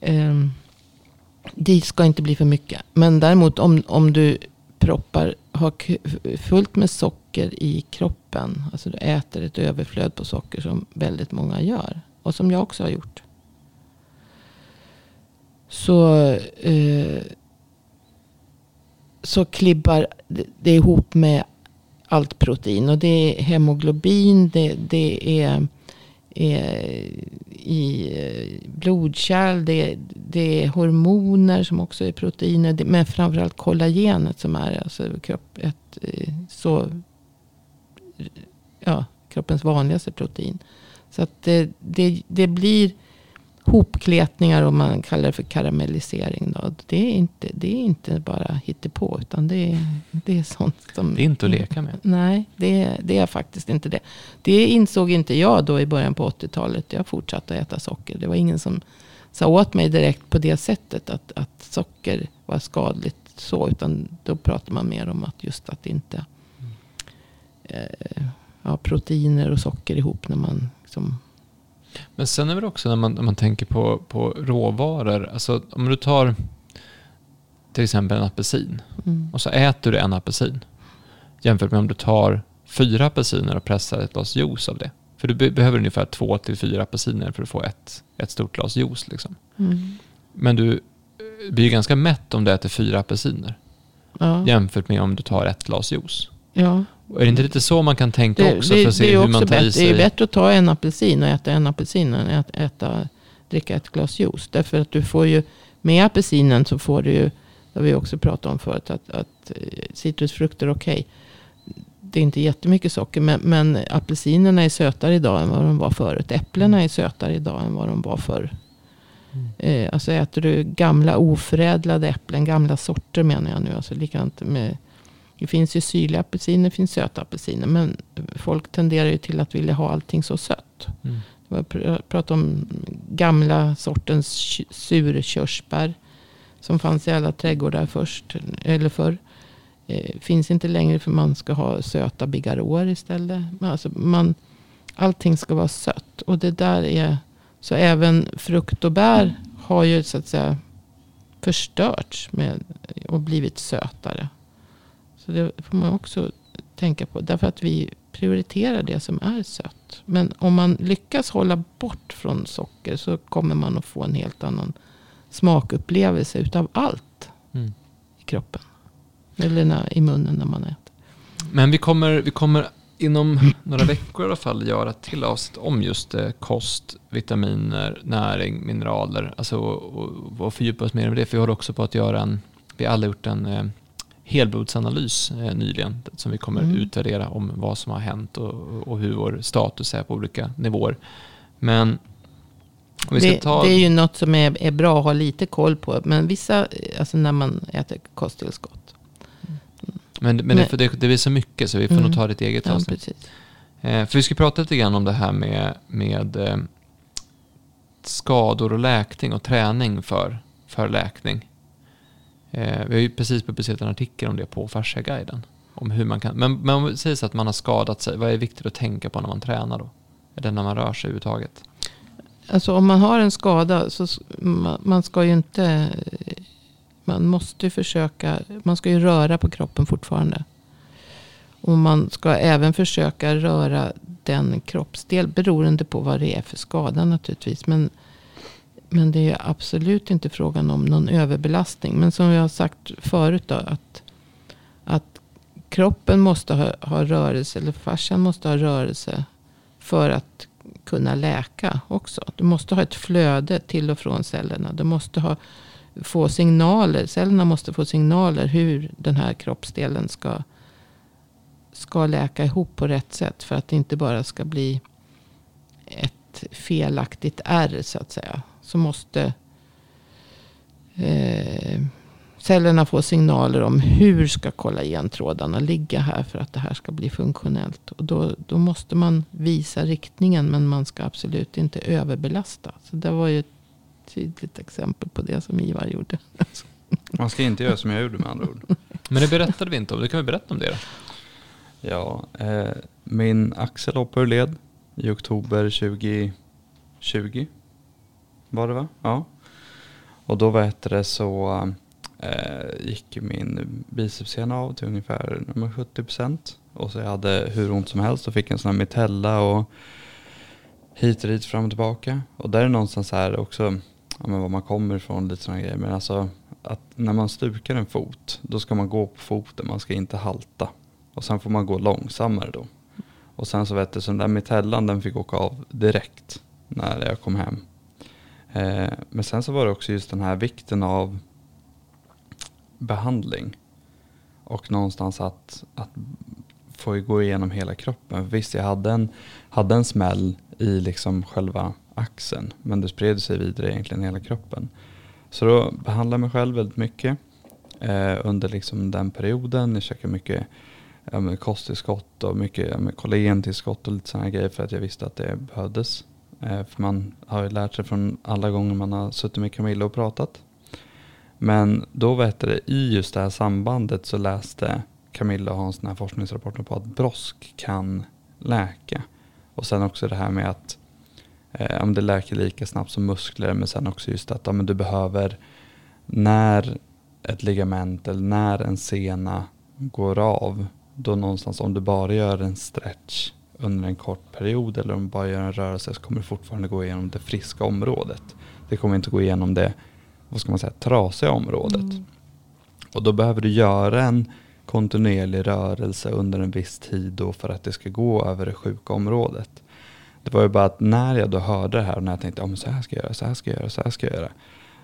Speaker 2: eh, det ska inte bli för mycket. Men däremot om, om du proppar, har fullt med socker i kroppen. Alltså du äter ett överflöd på socker som väldigt många gör. Och som jag också har gjort. Så, eh, så klibbar det ihop med allt protein. Och det är hemoglobin, det, det är, är i eh, blodkärl. Det, det är hormoner som också är proteiner. Det, men framförallt kollagenet som är alltså kropp, ett, eh, så, ja, kroppens vanligaste protein. Så att det, det, det blir hopkletningar och man kallar det för karamellisering. Då. Det, är inte, det är inte bara hittepå utan det är, det är sånt som...
Speaker 1: Det är inte att leka med.
Speaker 2: Nej, det, det är faktiskt inte det. Det insåg inte jag då i början på 80-talet. Jag fortsatte att äta socker. Det var ingen som sa åt mig direkt på det sättet att, att socker var skadligt. Så, utan då pratar man mer om att just att inte mm. eh, ja, proteiner och socker ihop när man liksom
Speaker 1: men sen är det också när man, när man tänker på, på råvaror. Alltså om du tar till exempel en apelsin. Mm. Och så äter du en apelsin. Jämfört med om du tar fyra apelsiner och pressar ett glas juice av det. För du be behöver ungefär två till fyra apelsiner för att få ett, ett stort glas juice. Liksom. Mm. Men du blir ganska mätt om du äter fyra apelsiner. Ja. Jämfört med om du tar ett glas juice.
Speaker 2: Ja.
Speaker 1: Är det inte lite så man kan tänka det, också?
Speaker 2: Det,
Speaker 1: för att se hur man tar
Speaker 2: sig? Det är bättre att ta en apelsin och äta en apelsin än att äta, dricka ett glas juice. Därför att du får ju, med apelsinen så får du ju, det har vi också pratat om förut, att, att eh, citrusfrukter okej. Okay. Det är inte jättemycket socker, men, men apelsinerna är sötare idag än vad de var förut. Äpplena är sötare idag än vad de var förr. Mm. Eh, alltså äter du gamla oförädlade äpplen, gamla sorter menar jag nu. Alltså likadant med det finns ju syrliga apelsiner, det finns söta apelsiner. Men folk tenderar ju till att vilja ha allting så sött. Mm. Jag pratade om gamla sortens surkörsbär. Som fanns i alla trädgårdar först, eller förr. Eh, finns inte längre för man ska ha söta bigarråer istället. Men alltså man, allting ska vara sött. Och det där är, så även frukt och bär har ju så att säga förstörts med, och blivit sötare. Så det får man också tänka på. Därför att vi prioriterar det som är sött. Men om man lyckas hålla bort från socker så kommer man att få en helt annan smakupplevelse utav allt mm. i kroppen. Eller när, i munnen när man äter.
Speaker 1: Men vi kommer, vi kommer inom några veckor i alla fall göra ett till avsnitt om just eh, kost, vitaminer, näring, mineraler. Alltså och, och fördjupa oss mer med det. För vi håller också på att göra en, vi har alla gjort en eh, helblodsanalys eh, nyligen som vi kommer mm. utvärdera om vad som har hänt och, och hur vår status är på olika nivåer. Men
Speaker 2: det, ta... det, är ju något som är, är, bra att ha lite koll på. Men vissa, alltså när man äter kosttillskott.
Speaker 1: Mm. Men, men, men det, det, det, blir så mycket så vi får mm. nog ta ett eget ja, avsnitt. Eh, för vi ska prata lite grann om det här med, med eh, skador och läkning och träning för, för läkning. Eh, vi har ju precis publicerat en artikel om det på Fasciaguiden. Om hur man kan, men, men om det sägs att man har skadat sig, vad är viktigt att tänka på när man tränar då? Eller när man rör sig överhuvudtaget?
Speaker 2: Alltså om man har en skada så man, man ska ju inte... Man måste ju försöka... Man ska ju röra på kroppen fortfarande. Och man ska även försöka röra den kroppsdel beroende på vad det är för skada naturligtvis. Men, men det är absolut inte frågan om någon överbelastning. Men som jag har sagt förut då. Att, att kroppen måste ha, ha rörelse. Eller fascian måste ha rörelse. För att kunna läka också. Du måste ha ett flöde till och från cellerna. Du måste ha, få signaler. Cellerna måste få signaler hur den här kroppsdelen ska, ska läka ihop på rätt sätt. För att det inte bara ska bli ett felaktigt ärr så att säga. Så måste eh, cellerna får signaler om hur ska kollagentrådarna ligga här för att det här ska bli funktionellt. Och då, då måste man visa riktningen men man ska absolut inte överbelasta. Så det var ju ett tydligt exempel på det som Ivar gjorde. <laughs>
Speaker 3: Man ska inte göra som jag gjorde med andra ord. <laughs>
Speaker 1: Men det berättade vi inte om. Du kan vi berätta om det då?
Speaker 3: Ja, eh, min axel hoppade ur led i oktober 2020. Var det va? Ja. Och då vet det så eh, gick min bicepsena av till ungefär 70 procent. Och så jag hade hur ont som helst och fick en sån här mitella och hit och dit fram och tillbaka. Och där är någonstans här också, ja, men var man kommer ifrån lite sådana grejer. Men alltså att när man stukar en fot, då ska man gå på foten, man ska inte halta. Och sen får man gå långsammare då. Och sen så vet du, så den där mitellan den fick åka av direkt när jag kom hem. Eh, men sen så var det också just den här vikten av behandling. Och någonstans att, att få gå igenom hela kroppen. visst, jag hade en, hade en smäll i liksom själva axeln. Men det spred sig vidare egentligen i hela kroppen. Så då behandlade jag mig själv väldigt mycket eh, under liksom den perioden. Jag käkade mycket ja, kosttillskott och mycket ja, kollagentillskott och lite sådana grejer för att jag visste att det behövdes. Eh, för man har ju lärt sig från alla gånger man har suttit med Camilla och pratat. Men då vet det, i just det här sambandet så läste Camilla och Hans den här forskningsrapporten på att brosk kan läka. Och sen också det här med att eh, det läker lika snabbt som muskler men sen också just att ja, men du behöver när ett ligament eller när en sena går av då någonstans om du bara gör en stretch under en kort period eller om du bara gör en rörelse så kommer du fortfarande gå igenom det friska området. Det kommer inte gå igenom det vad ska man säga, trasiga området. Mm. Och då behöver du göra en kontinuerlig rörelse under en viss tid då för att det ska gå över det sjuka området. Det var ju bara att när jag då hörde det här och när jag tänkte oh, så här ska jag göra, så här ska jag göra, så här ska jag göra.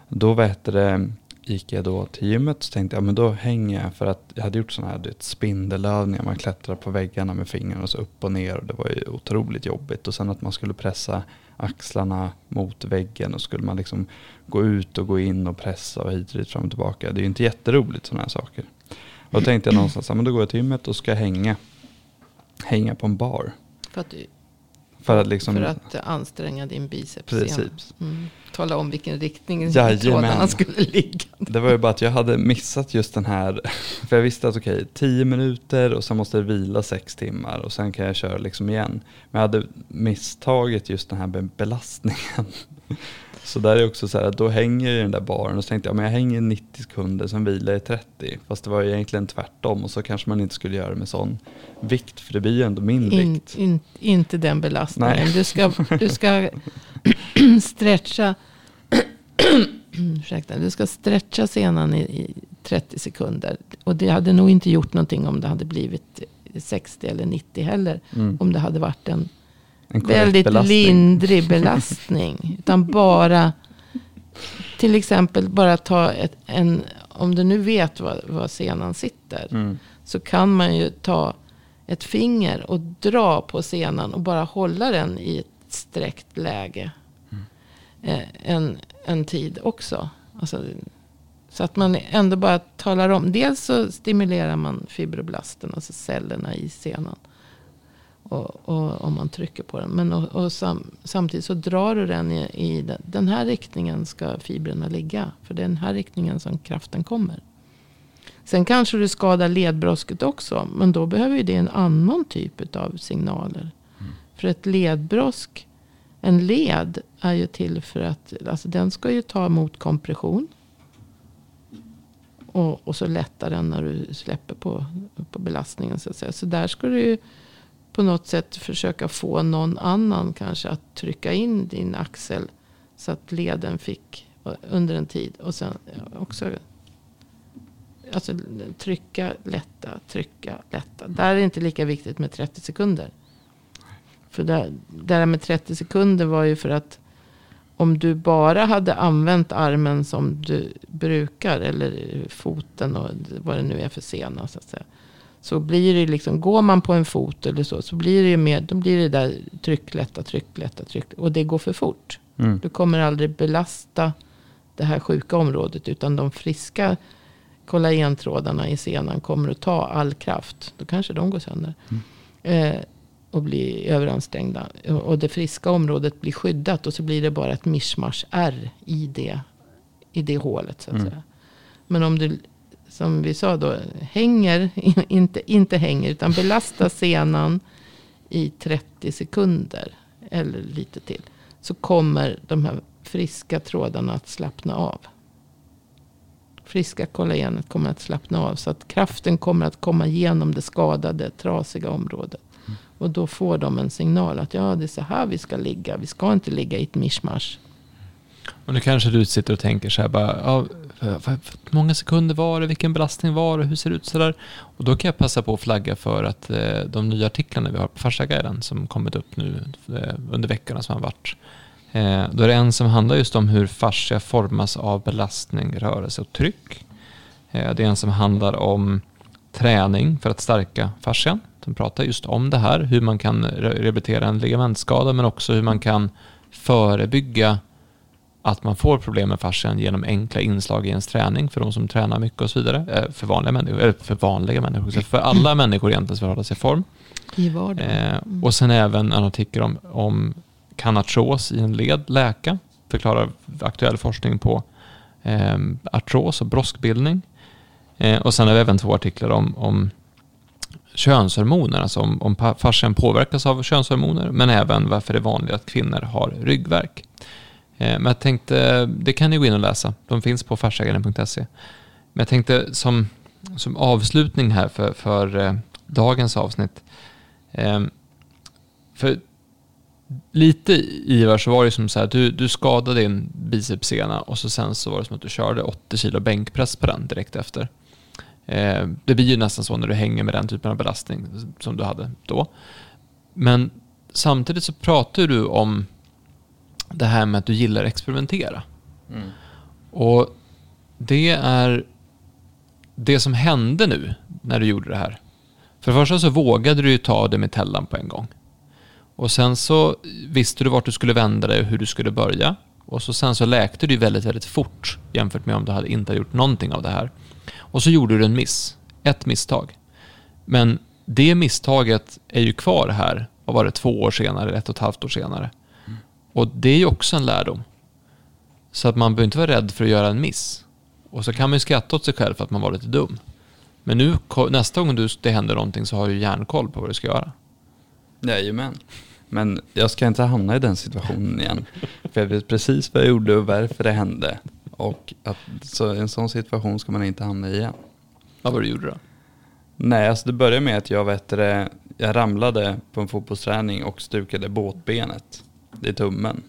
Speaker 3: Då vet det, gick jag då till gymmet och tänkte jag men då hänger jag för att jag hade gjort sådana här vet, spindelövningar. Man klättrar på väggarna med fingrarna och så upp och ner och det var ju otroligt jobbigt. Och sen att man skulle pressa axlarna mot väggen och skulle man liksom gå ut och gå in och pressa och hit och dit fram och tillbaka. Det är ju inte jätteroligt sådana här saker. Och då tänkte jag någonstans, men då går jag till gymmet och ska hänga, hänga på en bar.
Speaker 2: För att, du,
Speaker 3: för att, liksom,
Speaker 2: för att anstränga din biceps. Precis. Mm. Tala om vilken riktning trådarna skulle ligga.
Speaker 3: Det var ju bara att jag hade missat just den här, <laughs> för jag visste att okej, okay, tio minuter och sen måste jag vila sex timmar och sen kan jag köra liksom igen. Men jag hade misstagit just den här belastningen. <laughs> Så där är också så här, då hänger jag i den där baren och så tänkte jag, men jag hänger 90 sekunder, sen vilar jag i 30. Fast det var ju egentligen tvärtom och så kanske man inte skulle göra det med sån vikt, för det blir ju ändå min in, vikt.
Speaker 2: In, inte den belastningen. Nej. Du ska, du ska <clears throat> stretcha, <clears throat> ursäkta, du ska stretcha senan i, i 30 sekunder. Och det hade nog inte gjort någonting om det hade blivit 60 eller 90 heller.
Speaker 3: Mm.
Speaker 2: Om det hade varit en väldigt
Speaker 3: belastning.
Speaker 2: lindrig <laughs> belastning. Utan bara, till exempel bara ta ett, en, om du nu vet var, var senan sitter.
Speaker 3: Mm.
Speaker 2: Så kan man ju ta ett finger och dra på senan och bara hålla den i ett sträckt läge. Eh, en, en tid också. Alltså, så att man ändå bara talar om. Dels så stimulerar man fibroblasten, alltså cellerna i senan. Och, och, om man trycker på den. Men och, och sam, samtidigt så drar du den i, i den, den här riktningen ska fibrerna ligga. För det är den här riktningen som kraften kommer. Sen kanske du skadar ledbrosket också. Men då behöver ju det en annan typ av signaler. För ett ledbrosk, en led är ju till för att, alltså den ska ju ta emot kompression. Och, och så lättar den när du släpper på, på belastningen så att säga. Så där ska du ju på något sätt försöka få någon annan kanske att trycka in din axel. Så att leden fick eh, under en tid. Och sen eh, också alltså, trycka, lätta, trycka, lätta. Där är det inte lika viktigt med 30 sekunder. För det där med 30 sekunder var ju för att om du bara hade använt armen som du brukar. Eller foten och vad det nu är för sena. Så att säga. Så blir det liksom, går man på en fot eller så. Så blir det ju mer, då blir det där tryck, lätta, tryck. Och det går för fort.
Speaker 3: Mm.
Speaker 2: Du kommer aldrig belasta det här sjuka området. Utan de friska kollagentrådarna i senan kommer att ta all kraft. Då kanske de går sönder. Eh, och blir överansträngda. Och det friska området blir skyddat. Och så blir det bara ett mischmasch R i det, i det hålet. Så att
Speaker 3: Mm.
Speaker 2: säga. Men om du, som vi sa då, hänger, <laughs> inte, inte hänger, utan belastar senan i 30 sekunder. Eller lite till. Så kommer de här friska trådarna att slappna av. Friska kollagenet kommer att slappna av. Så att kraften kommer att komma igenom det skadade, trasiga området. Och då får de en signal att ja, det är så här vi ska ligga. Vi ska inte ligga i ett mischmasch.
Speaker 1: Och nu kanske du sitter och tänker så här bara, ja, för, för, många sekunder var det, vilken belastning var det, hur ser det ut sådär? Och då kan jag passa på att flagga för att eh, de nya artiklarna vi har på Farsaguiden som kommit upp nu eh, under veckorna som har varit. Eh, då är det en som handlar just om hur fascia formas av belastning, rörelse och tryck. Eh, det är en som handlar om träning för att stärka fascian. De pratar just om det här, hur man kan rehabilitera en ligamentskada men också hur man kan förebygga att man får problem med fascian genom enkla inslag i ens träning för de som tränar mycket och så vidare. Eh, För vanliga människor, eller för vanliga människor, så för alla människor egentligen som vill hålla sig i form.
Speaker 2: I vardagen.
Speaker 1: Eh, och sen även en artikel om, om kan artros i en led läka? Förklarar aktuell forskning på eh, artros och broskbildning. Eh, och sen har vi även två artiklar om, om könshormoner, alltså om, om fascian påverkas av könshormoner, men även varför det är vanligt att kvinnor har ryggvärk. Eh, men jag tänkte, det kan ni gå in och läsa, de finns på farsägaren.se. Men jag tänkte som, som avslutning här för, för eh, dagens avsnitt, ehm, för lite Ivar så var det som så här, du, du skadade din bicepssena och så sen så var det som att du körde 80 kilo bänkpress på den direkt efter. Ehm, det blir ju nästan så när du hänger med den typen av belastning som du hade då. Men samtidigt så pratar du om det här med att du gillar att experimentera.
Speaker 3: Mm.
Speaker 1: Och det är det som hände nu när du gjorde det här. För det första så vågade du ju ta det med tellan på en gång. Och sen så visste du vart du skulle vända dig och hur du skulle börja. Och så sen så läkte du väldigt, väldigt fort jämfört med om du hade inte gjort någonting av det här. Och så gjorde du en miss. Ett misstag. Men det misstaget är ju kvar här, vad var det, två år senare, ett och ett halvt år senare. Och det är ju också en lärdom. Så att man behöver inte vara rädd för att göra en miss. Och så kan man ju skratta åt sig själv för att man var lite dum. Men nu, nästa gång du, det händer någonting så har du järnkoll på vad du ska göra.
Speaker 3: Jajamän. Men jag ska inte hamna i den situationen igen. För jag vet precis vad jag gjorde och varför det hände. Och att, så en sån situation ska man inte hamna i igen.
Speaker 1: Vad var det du gjorde då?
Speaker 3: Nej, alltså det började med att jag, vet det, jag ramlade på en fotbollsträning och stukade båtbenet i tummen.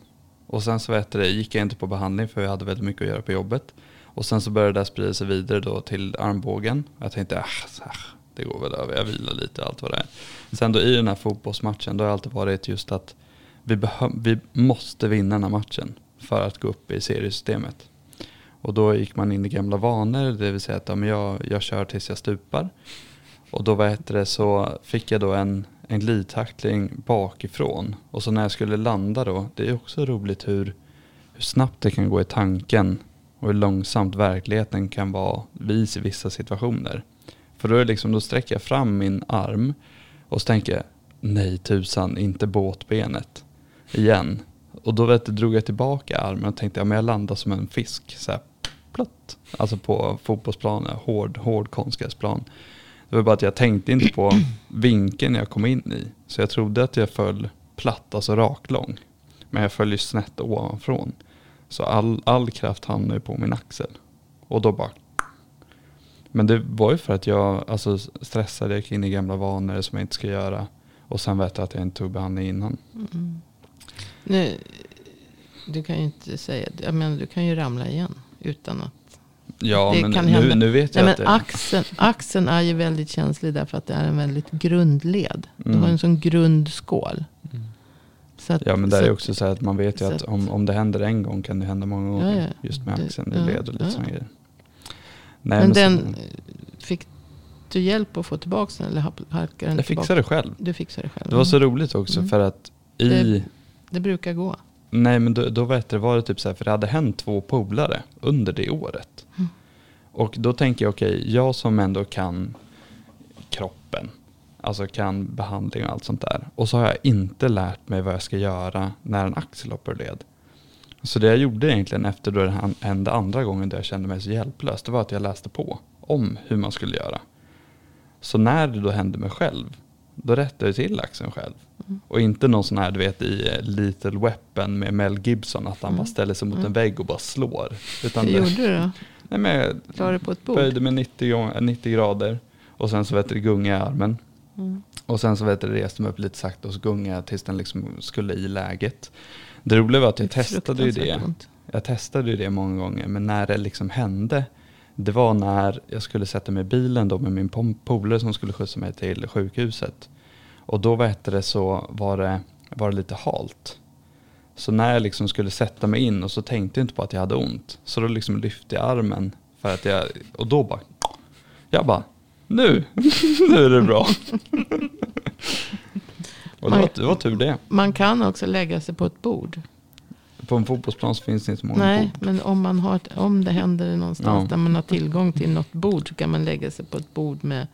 Speaker 3: Och sen så vet det, gick jag inte på behandling för jag hade väldigt mycket att göra på jobbet. Och sen så började det där sprida sig vidare då till armbågen. Jag tänkte, ah, här, det går väl över, jag vilar lite allt vad det är. Sen då i den här fotbollsmatchen, då har det alltid varit just att vi, vi måste vinna den här matchen för att gå upp i seriesystemet. Och då gick man in i gamla vanor, det vill säga att ja, men jag, jag kör tills jag stupar. Och då vad heter det, så fick jag då en, en glidtackling bakifrån. Och så när jag skulle landa då, det är också roligt hur, hur snabbt det kan gå i tanken och hur långsamt verkligheten kan vara vis i vissa situationer. För då, är liksom, då sträcker jag fram min arm och så tänker jag, nej tusan, inte båtbenet igen. Och då vet du, drog jag tillbaka armen och tänkte, ja men jag landar som en fisk. Så här, platt. Alltså på fotbollsplanen, hård, hård konstgräsplan. Det var bara att jag tänkte inte på vinkeln jag kom in i. Så jag trodde att jag föll platt, alltså raklång. Men jag föll ju snett ovanifrån. Så all, all kraft hamnade på min axel. Och då bara... Men det var ju för att jag alltså, stressade, jag gick in i gamla vanor som jag inte ska göra. Och sen vet jag att jag inte tog behandling innan. Mm.
Speaker 2: Nu, du kan ju inte säga, jag menar du kan ju ramla igen utan att
Speaker 3: Ja, det men kan nu, nu vet jag
Speaker 2: Nej,
Speaker 3: att
Speaker 2: men axeln, axeln är ju väldigt känslig därför att det är en väldigt grundled. Mm. Du har en sån grundskål. Mm.
Speaker 3: Så att, ja, men det är också så att man vet ju att, att om, om det händer en gång kan det hända många gånger. Ja, ja. Just med axeln i led och lite ja. sådana grejer.
Speaker 2: Nej, men, men den, så, fick du hjälp att få tillbaka den? Eller halkade den
Speaker 3: jag fixade det själv.
Speaker 2: Du fixade det själv.
Speaker 3: Det var så roligt också mm. för att i...
Speaker 2: Det, det brukar gå.
Speaker 3: Nej men då, då vet det, var det typ så här, för det hade hänt två polare under det året. Och då tänker jag, okej, okay, jag som ändå kan kroppen, alltså kan behandling och allt sånt där. Och så har jag inte lärt mig vad jag ska göra när en axel hoppar led. Så det jag gjorde egentligen efter då det hände andra gången där jag kände mig så hjälplös, det var att jag läste på om hur man skulle göra. Så när det då hände mig själv, då rättade jag till axeln själv. Mm. Och inte någon sån här du vet i Little Weapon med Mel Gibson att han mm. bara ställer sig mot mm. en vägg och bara slår.
Speaker 2: Utan Hur det, gjorde du då?
Speaker 3: Nej, men
Speaker 2: jag det på ett bord?
Speaker 3: böjde med 90, 90 grader och sen så vet du, gunga armen. Mm. Och sen så vet du, reste mig upp lite sakta och så gungade jag tills den liksom skulle i läget. Det roliga var att jag testade ju det. Jag testade ju det många gånger men när det liksom hände det var när jag skulle sätta mig i bilen då med min polare som skulle skjutsa mig till sjukhuset. Och då vet det så var det, var det lite halt. Så när jag liksom skulle sätta mig in och så tänkte jag inte på att jag hade ont. Så då liksom lyfte jag armen för att jag, och då bara, jag bara, nu, <laughs> nu är det bra. <laughs> och det var, det var tur det.
Speaker 2: Man kan också lägga sig på ett bord.
Speaker 3: På en fotbollsplan så finns det inte så många
Speaker 2: Nej,
Speaker 3: bord.
Speaker 2: men om, man har, om det händer någonstans ja. där man har tillgång till något bord så kan man lägga sig på ett bord med,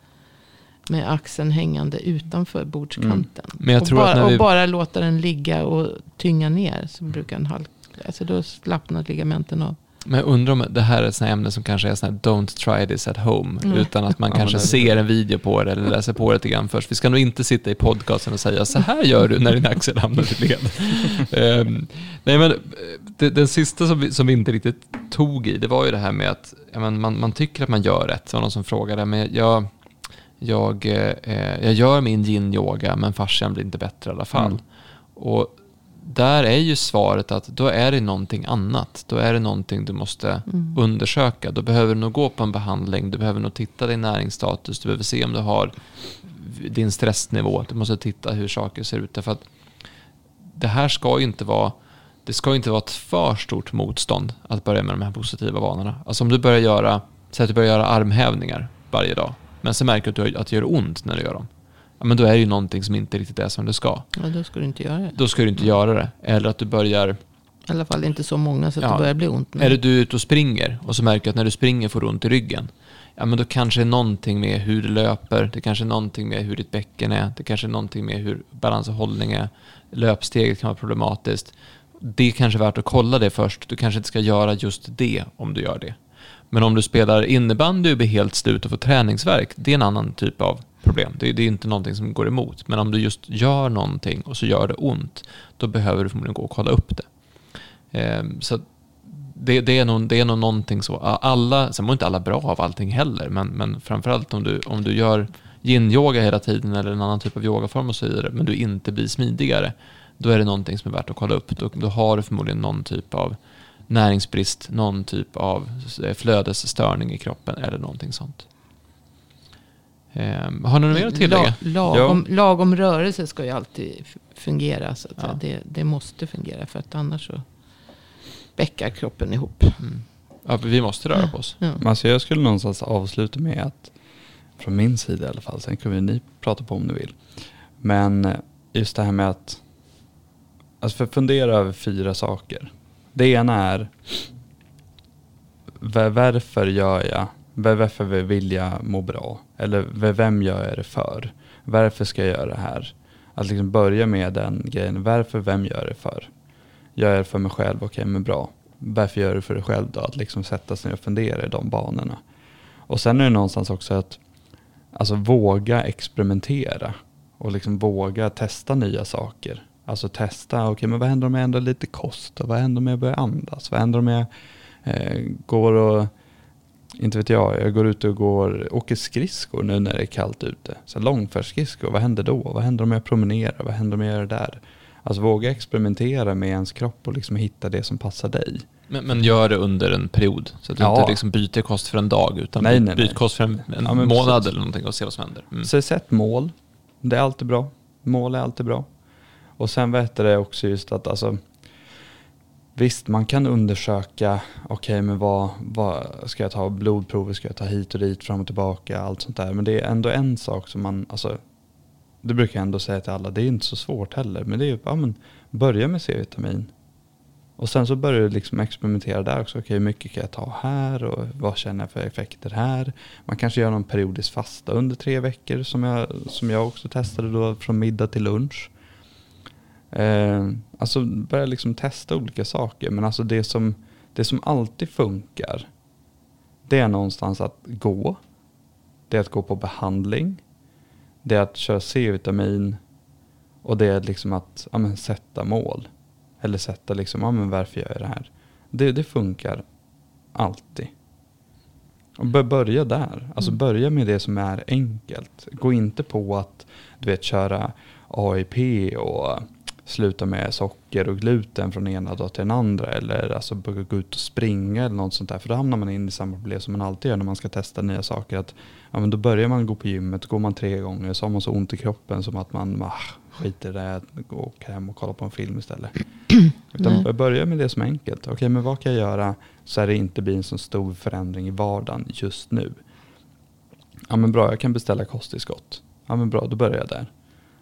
Speaker 2: med axeln hängande utanför bordskanten. Mm. Men jag tror och, bara, vi... och bara låta den ligga och tynga ner så brukar den halka. Alltså då slappnar ligamenten av.
Speaker 1: Men jag undrar om det här är ett ämne som kanske är sån här don't try this at home. Mm. Utan att man kanske ser en video på det eller läser på det lite grann först. Vi ska nog inte sitta i podcasten och säga så här gör du när din axel hamnar i led. <laughs> um, nej men det, den sista som vi, som vi inte riktigt tog i, det var ju det här med att men, man, man tycker att man gör rätt. Det var någon som frågade, men jag, jag, eh, jag gör min yin-yoga men fascian blir inte bättre i alla fall. Mm. Och där är ju svaret att då är det någonting annat. Då är det någonting du måste mm. undersöka. Då behöver du nog gå på en behandling. Du behöver nog titta din näringsstatus. Du behöver se om du har din stressnivå. Du måste titta hur saker ser ut. Därför att det här ska ju inte vara det ska inte vara ett för stort motstånd att börja med de här positiva vanorna. Alltså om du börjar göra, säg att du börjar göra armhävningar varje dag. Men så märker du att det gör ont när du gör dem ja, men då är det ju någonting som inte riktigt är som det ska.
Speaker 2: Ja, då ska du inte göra det.
Speaker 1: Då ska du inte göra det. Eller att du börjar...
Speaker 2: I alla fall inte så många så att ja, det börjar bli ont.
Speaker 1: Men... Eller du är ute och springer och så märker du att när du springer får du ont i ryggen. Ja, men då kanske det är någonting med hur du löper, det kanske är någonting med hur ditt bäcken är, det kanske är någonting med hur balans och hållning är. Löpsteget kan vara problematiskt. Det är kanske värt att kolla det först. Du kanske inte ska göra just det om du gör det. Men om du spelar innebandy och blir helt slut och får träningsverk, det är en annan typ av problem. Det, det, är inte någonting som går emot. Men om du just gör någonting och så gör det ont, då behöver du förmodligen gå och kolla upp det. Eh, så det, det, är nog, det är nog någonting så. Alla, sen mår inte alla bra av allting heller, men, men framförallt om du, om du gör yin-yoga hela tiden eller en annan typ av yogaform och så vidare, men du inte blir smidigare, då är det någonting som är värt att kolla upp. Då, då har du förmodligen någon typ av näringsbrist, någon typ av flödesstörning i kroppen eller någonting sånt. Eh, har ni något mer att tillägga?
Speaker 2: La, lagom, lagom rörelse ska ju alltid fungera. Så att
Speaker 1: Ja.
Speaker 2: det, det måste fungera. För att annars så bäckar kroppen ihop.
Speaker 1: Mm. Ja, vi måste röra på oss.
Speaker 2: Ja.
Speaker 3: Men Alltså jag skulle någonstans avsluta med att, från min sida i alla fall, sen kan vi ni prata på om ni vill. Men eh, just det här med att, alltså för fundera över fyra saker. Det ena är, varför gör jag, varför vill jag må bra? Eller vem gör jag det för? Varför ska jag göra det här? Att liksom börja med den grejen, varför, vem gör det för? Gör jag det för mig själv, okej men bra. Varför gör du det för dig själv då? Att liksom sätta sig ner och fundera i de banorna. Och sen är det någonstans också att alltså våga experimentera och liksom våga testa nya saker. Alltså testa, okej men vad händer om jag ändrar lite kost? Och vad händer om jag börjar andas? Vad händer om jag eh, går och, inte vet jag, jag går ut och går, åker skridskor nu när det är kallt ute. Så långfärdsskridskor, vad händer då? Vad händer om jag promenerar? Vad händer om jag gör det där? Alltså våga experimentera med ens kropp och liksom hitta det som passar dig.
Speaker 1: Men, men gör det under en period. Så att du
Speaker 3: Ja.
Speaker 1: inte liksom byter kost för en dag. Utan
Speaker 3: Nej, nej,
Speaker 1: byt
Speaker 3: nej.
Speaker 1: kost för en, en
Speaker 3: Ja,
Speaker 1: månad
Speaker 3: precis.
Speaker 1: eller någonting och se vad som händer. Mm.
Speaker 3: Så sätt mål. Det är alltid bra. Mål är alltid bra. Och sen vet det också just att alltså, visst man kan undersöka, okej men vad, vad ska jag ta blodprover, ska jag ta hit och dit, fram och tillbaka, allt sånt där. Men det är ändå en sak som man, alltså, det brukar jag ändå säga till alla, det är inte så svårt heller. Men det är ju, ja men börja med C-vitamin. Och sen så börjar du liksom experimentera där också. Okej, hur mycket kan jag ta här och vad känner jag för effekter här? Man kanske gör någon periodisk fasta under tre veckor som jag, som jag också testade då från middag till lunch. Eh, alltså börja liksom testa olika saker. Men alltså det som, det som alltid funkar det är någonstans att gå. Det är att gå på behandling. Det är att köra C-vitamin. Och det är liksom att ja, men, sätta mål. Eller sätta liksom, ja men varför gör jag det här? Det, det funkar alltid. Och bör- börja där. Alltså
Speaker 2: Mm.
Speaker 3: börja med det som är enkelt. Gå inte på att du vet köra AIP och sluta med socker och gluten från ena dag till den andra. Eller alltså börja gå ut och springa eller något sånt där. För då hamnar man in i samma problem som man alltid gör när man ska testa nya saker. Att, ja, men då börjar man gå på gymmet, går man tre gånger så har man så ont i kroppen som att man ah, skiter i det, och åka hem och kolla på en film istället. <clears throat> Utan
Speaker 2: Nej.
Speaker 3: börja med det som är enkelt. Okej, men vad kan jag göra så att det inte blir en så stor förändring i vardagen just nu? Ja men bra, jag kan beställa kosttillskott. Ja men bra, då börjar jag där.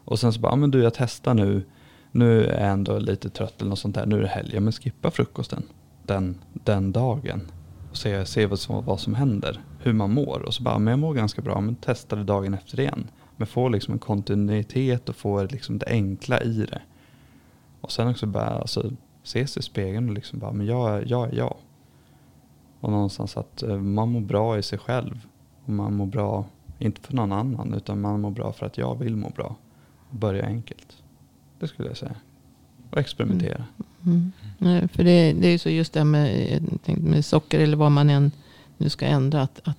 Speaker 3: Och sen så bara, ja men du jag testar nu. Nu är jag ändå lite trött eller något sånt där. Nu är det helg. Ja men skippa frukosten den, den dagen. Och se, se vad, som, vad som händer. Hur man mår. Och så bara, men jag mår ganska bra. Men testa det dagen efter igen. Men få liksom en kontinuitet och få liksom det enkla i det. Och sen också bara alltså, se sig i spegeln och liksom bara, men jag, jag är jag. Och någonstans att eh, man mår bra i sig själv. Och man mår bra, inte för någon annan, utan man mår bra för att jag vill må bra. Börja enkelt. Det skulle jag säga. Och experimentera.
Speaker 2: Mm. Nej, för det, det är ju så just det här med, med socker eller vad man än nu ska ändra. Att, att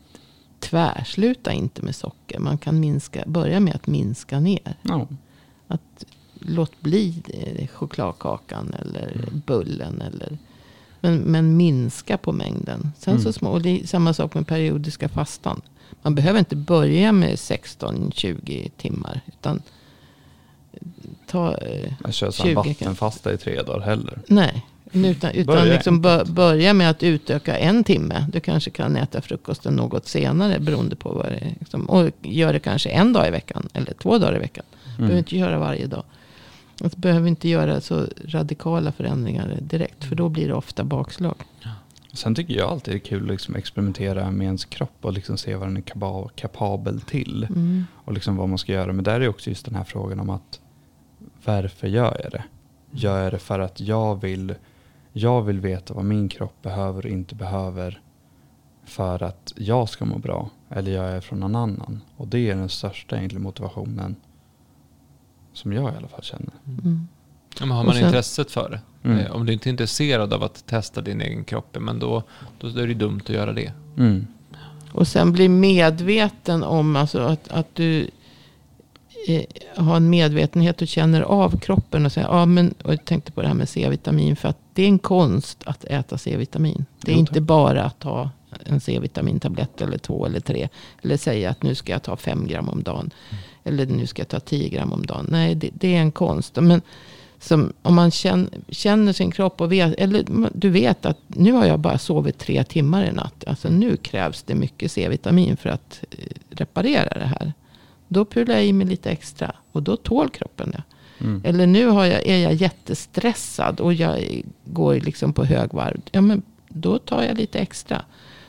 Speaker 2: tvärsluta inte med socker. Man kan minska, börja med att minska ner.
Speaker 3: Ja.
Speaker 2: Att låt bli eh, chokladkakan eller
Speaker 3: Mm.
Speaker 2: bullen. Eller, men, men minska på mängden. Sen
Speaker 3: Mm.
Speaker 2: så små, och det är samma sak med periodiska fastan. Man behöver inte börja med 16-20 timmar. Utan ta, eh,
Speaker 3: Jag kör
Speaker 2: 20
Speaker 3: sån
Speaker 2: kan-
Speaker 3: vattenfasta i tre dagar heller.
Speaker 2: nej. Utan, utan
Speaker 3: Börja
Speaker 2: liksom bör, börja med att utöka en timme. Du kanske kan äta frukosten något senare beroende på vad det är. Liksom. Och gör det kanske en dag i veckan. Eller två dagar i veckan. Behöver
Speaker 3: Mm.
Speaker 2: inte göra varje dag. Att behöver inte göra så radikala förändringar direkt. För då blir det ofta bakslag.
Speaker 3: Sen tycker jag alltid det är kul att liksom experimentera med ens kropp och liksom se vad den är kapabel till.
Speaker 2: Mm.
Speaker 3: Och liksom vad man ska göra. Men där är också just den här frågan om att varför gör jag det? Gör jag det för att jag vill, jag vill veta vad min kropp behöver och inte behöver för att jag ska må bra? Eller gör jag det från någon annan? Och det är den största egentligen motivationen som jag i alla fall känner.
Speaker 2: Mm.
Speaker 1: Ja, men har man
Speaker 2: sen-
Speaker 1: intresset för det.
Speaker 3: Mm.
Speaker 1: Eh, Om du inte är intresserad av att testa din egen kropp, men då, då är det dumt att göra det.
Speaker 3: Mm.
Speaker 2: Och sen bli medveten om alltså att, att du eh, har en medvetenhet och känner av kroppen. Och, säger, ja, men, och jag tänkte på det här med C-vitamin. För att det är en konst att äta C-vitamin. Det är
Speaker 3: Jo,
Speaker 2: inte bara att ta en C-vitamintablett eller två eller tre. Eller säga att nu ska jag ta fem gram om dagen. Eller nu ska jag ta tio gram om dagen. Nej, det, det är en konst. Men som, om man känner, känner, sin kropp och vet, eller du vet att nu har jag bara sovit tre timmar i natt. Alltså nu krävs det mycket C-vitamin för att eh, reparera det här. Då pular jag i mig lite extra och då tål kroppen det. Mm. Eller nu har jag, är jag jättestressad och jag går liksom på högvarv. Ja, men då tar jag lite extra.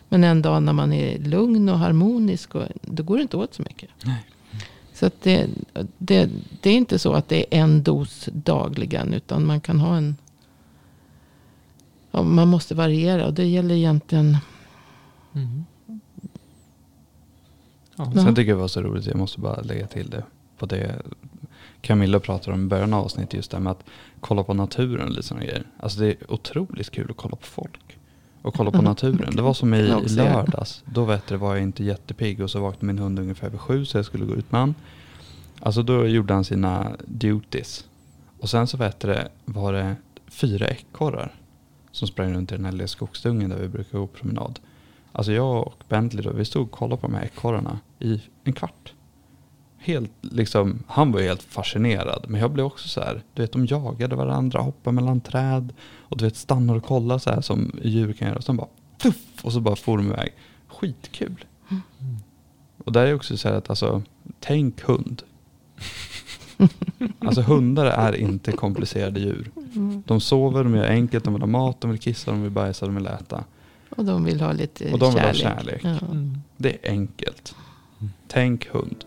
Speaker 2: Men en dag när man är lugn och harmonisk, och, då går det inte åt så mycket.
Speaker 3: Nej.
Speaker 2: Så det, det, det, är inte så att det är en dos dagligen. Utan man kan ha en... Ja, man måste variera. Och det gäller egentligen... Mm.
Speaker 3: Ja. Sen tycker jag det var så roligt. Jag måste bara lägga till det. På det Camilla pratade om i början av avsnittet. Just det här med att kolla på naturen. Och såna grejer. Alltså det är otroligt kul att kolla på folk. Och kolla på mm. naturen. Det var som i lördags. Då vet du, var jag inte jättepigg. Och så vaknade min hund ungefär vid sju. Så jag skulle gå ut med han. Alltså då gjorde han sina duties. Och sen så vet det, var det fyra ekorrar som sprang runt i den här lilla skogsdungen där vi brukar gå promenad. Alltså jag och Bentley då, vi stod och kollade på de här ekorrarna i en kvart. Helt liksom, han var ju helt fascinerad. Men jag blev också så här, du vet de jagade varandra, hoppade mellan träd. Och du vet stannar och kollar så här som djur kan göra. Och sen bara tuff, och så bara for de iväg. Skitkul. Mm. Och där är också så här att alltså, tänk hund. <laughs> Alltså hundar är inte komplicerade djur. Mm. De sover, de gör enkelt, de vill ha mat, de vill kissa, de vill bajsa, de vill äta.
Speaker 2: Och de vill ha lite
Speaker 3: Och de vill kärlek. ha kärlek. Ja. Det är enkelt. Tänk hund.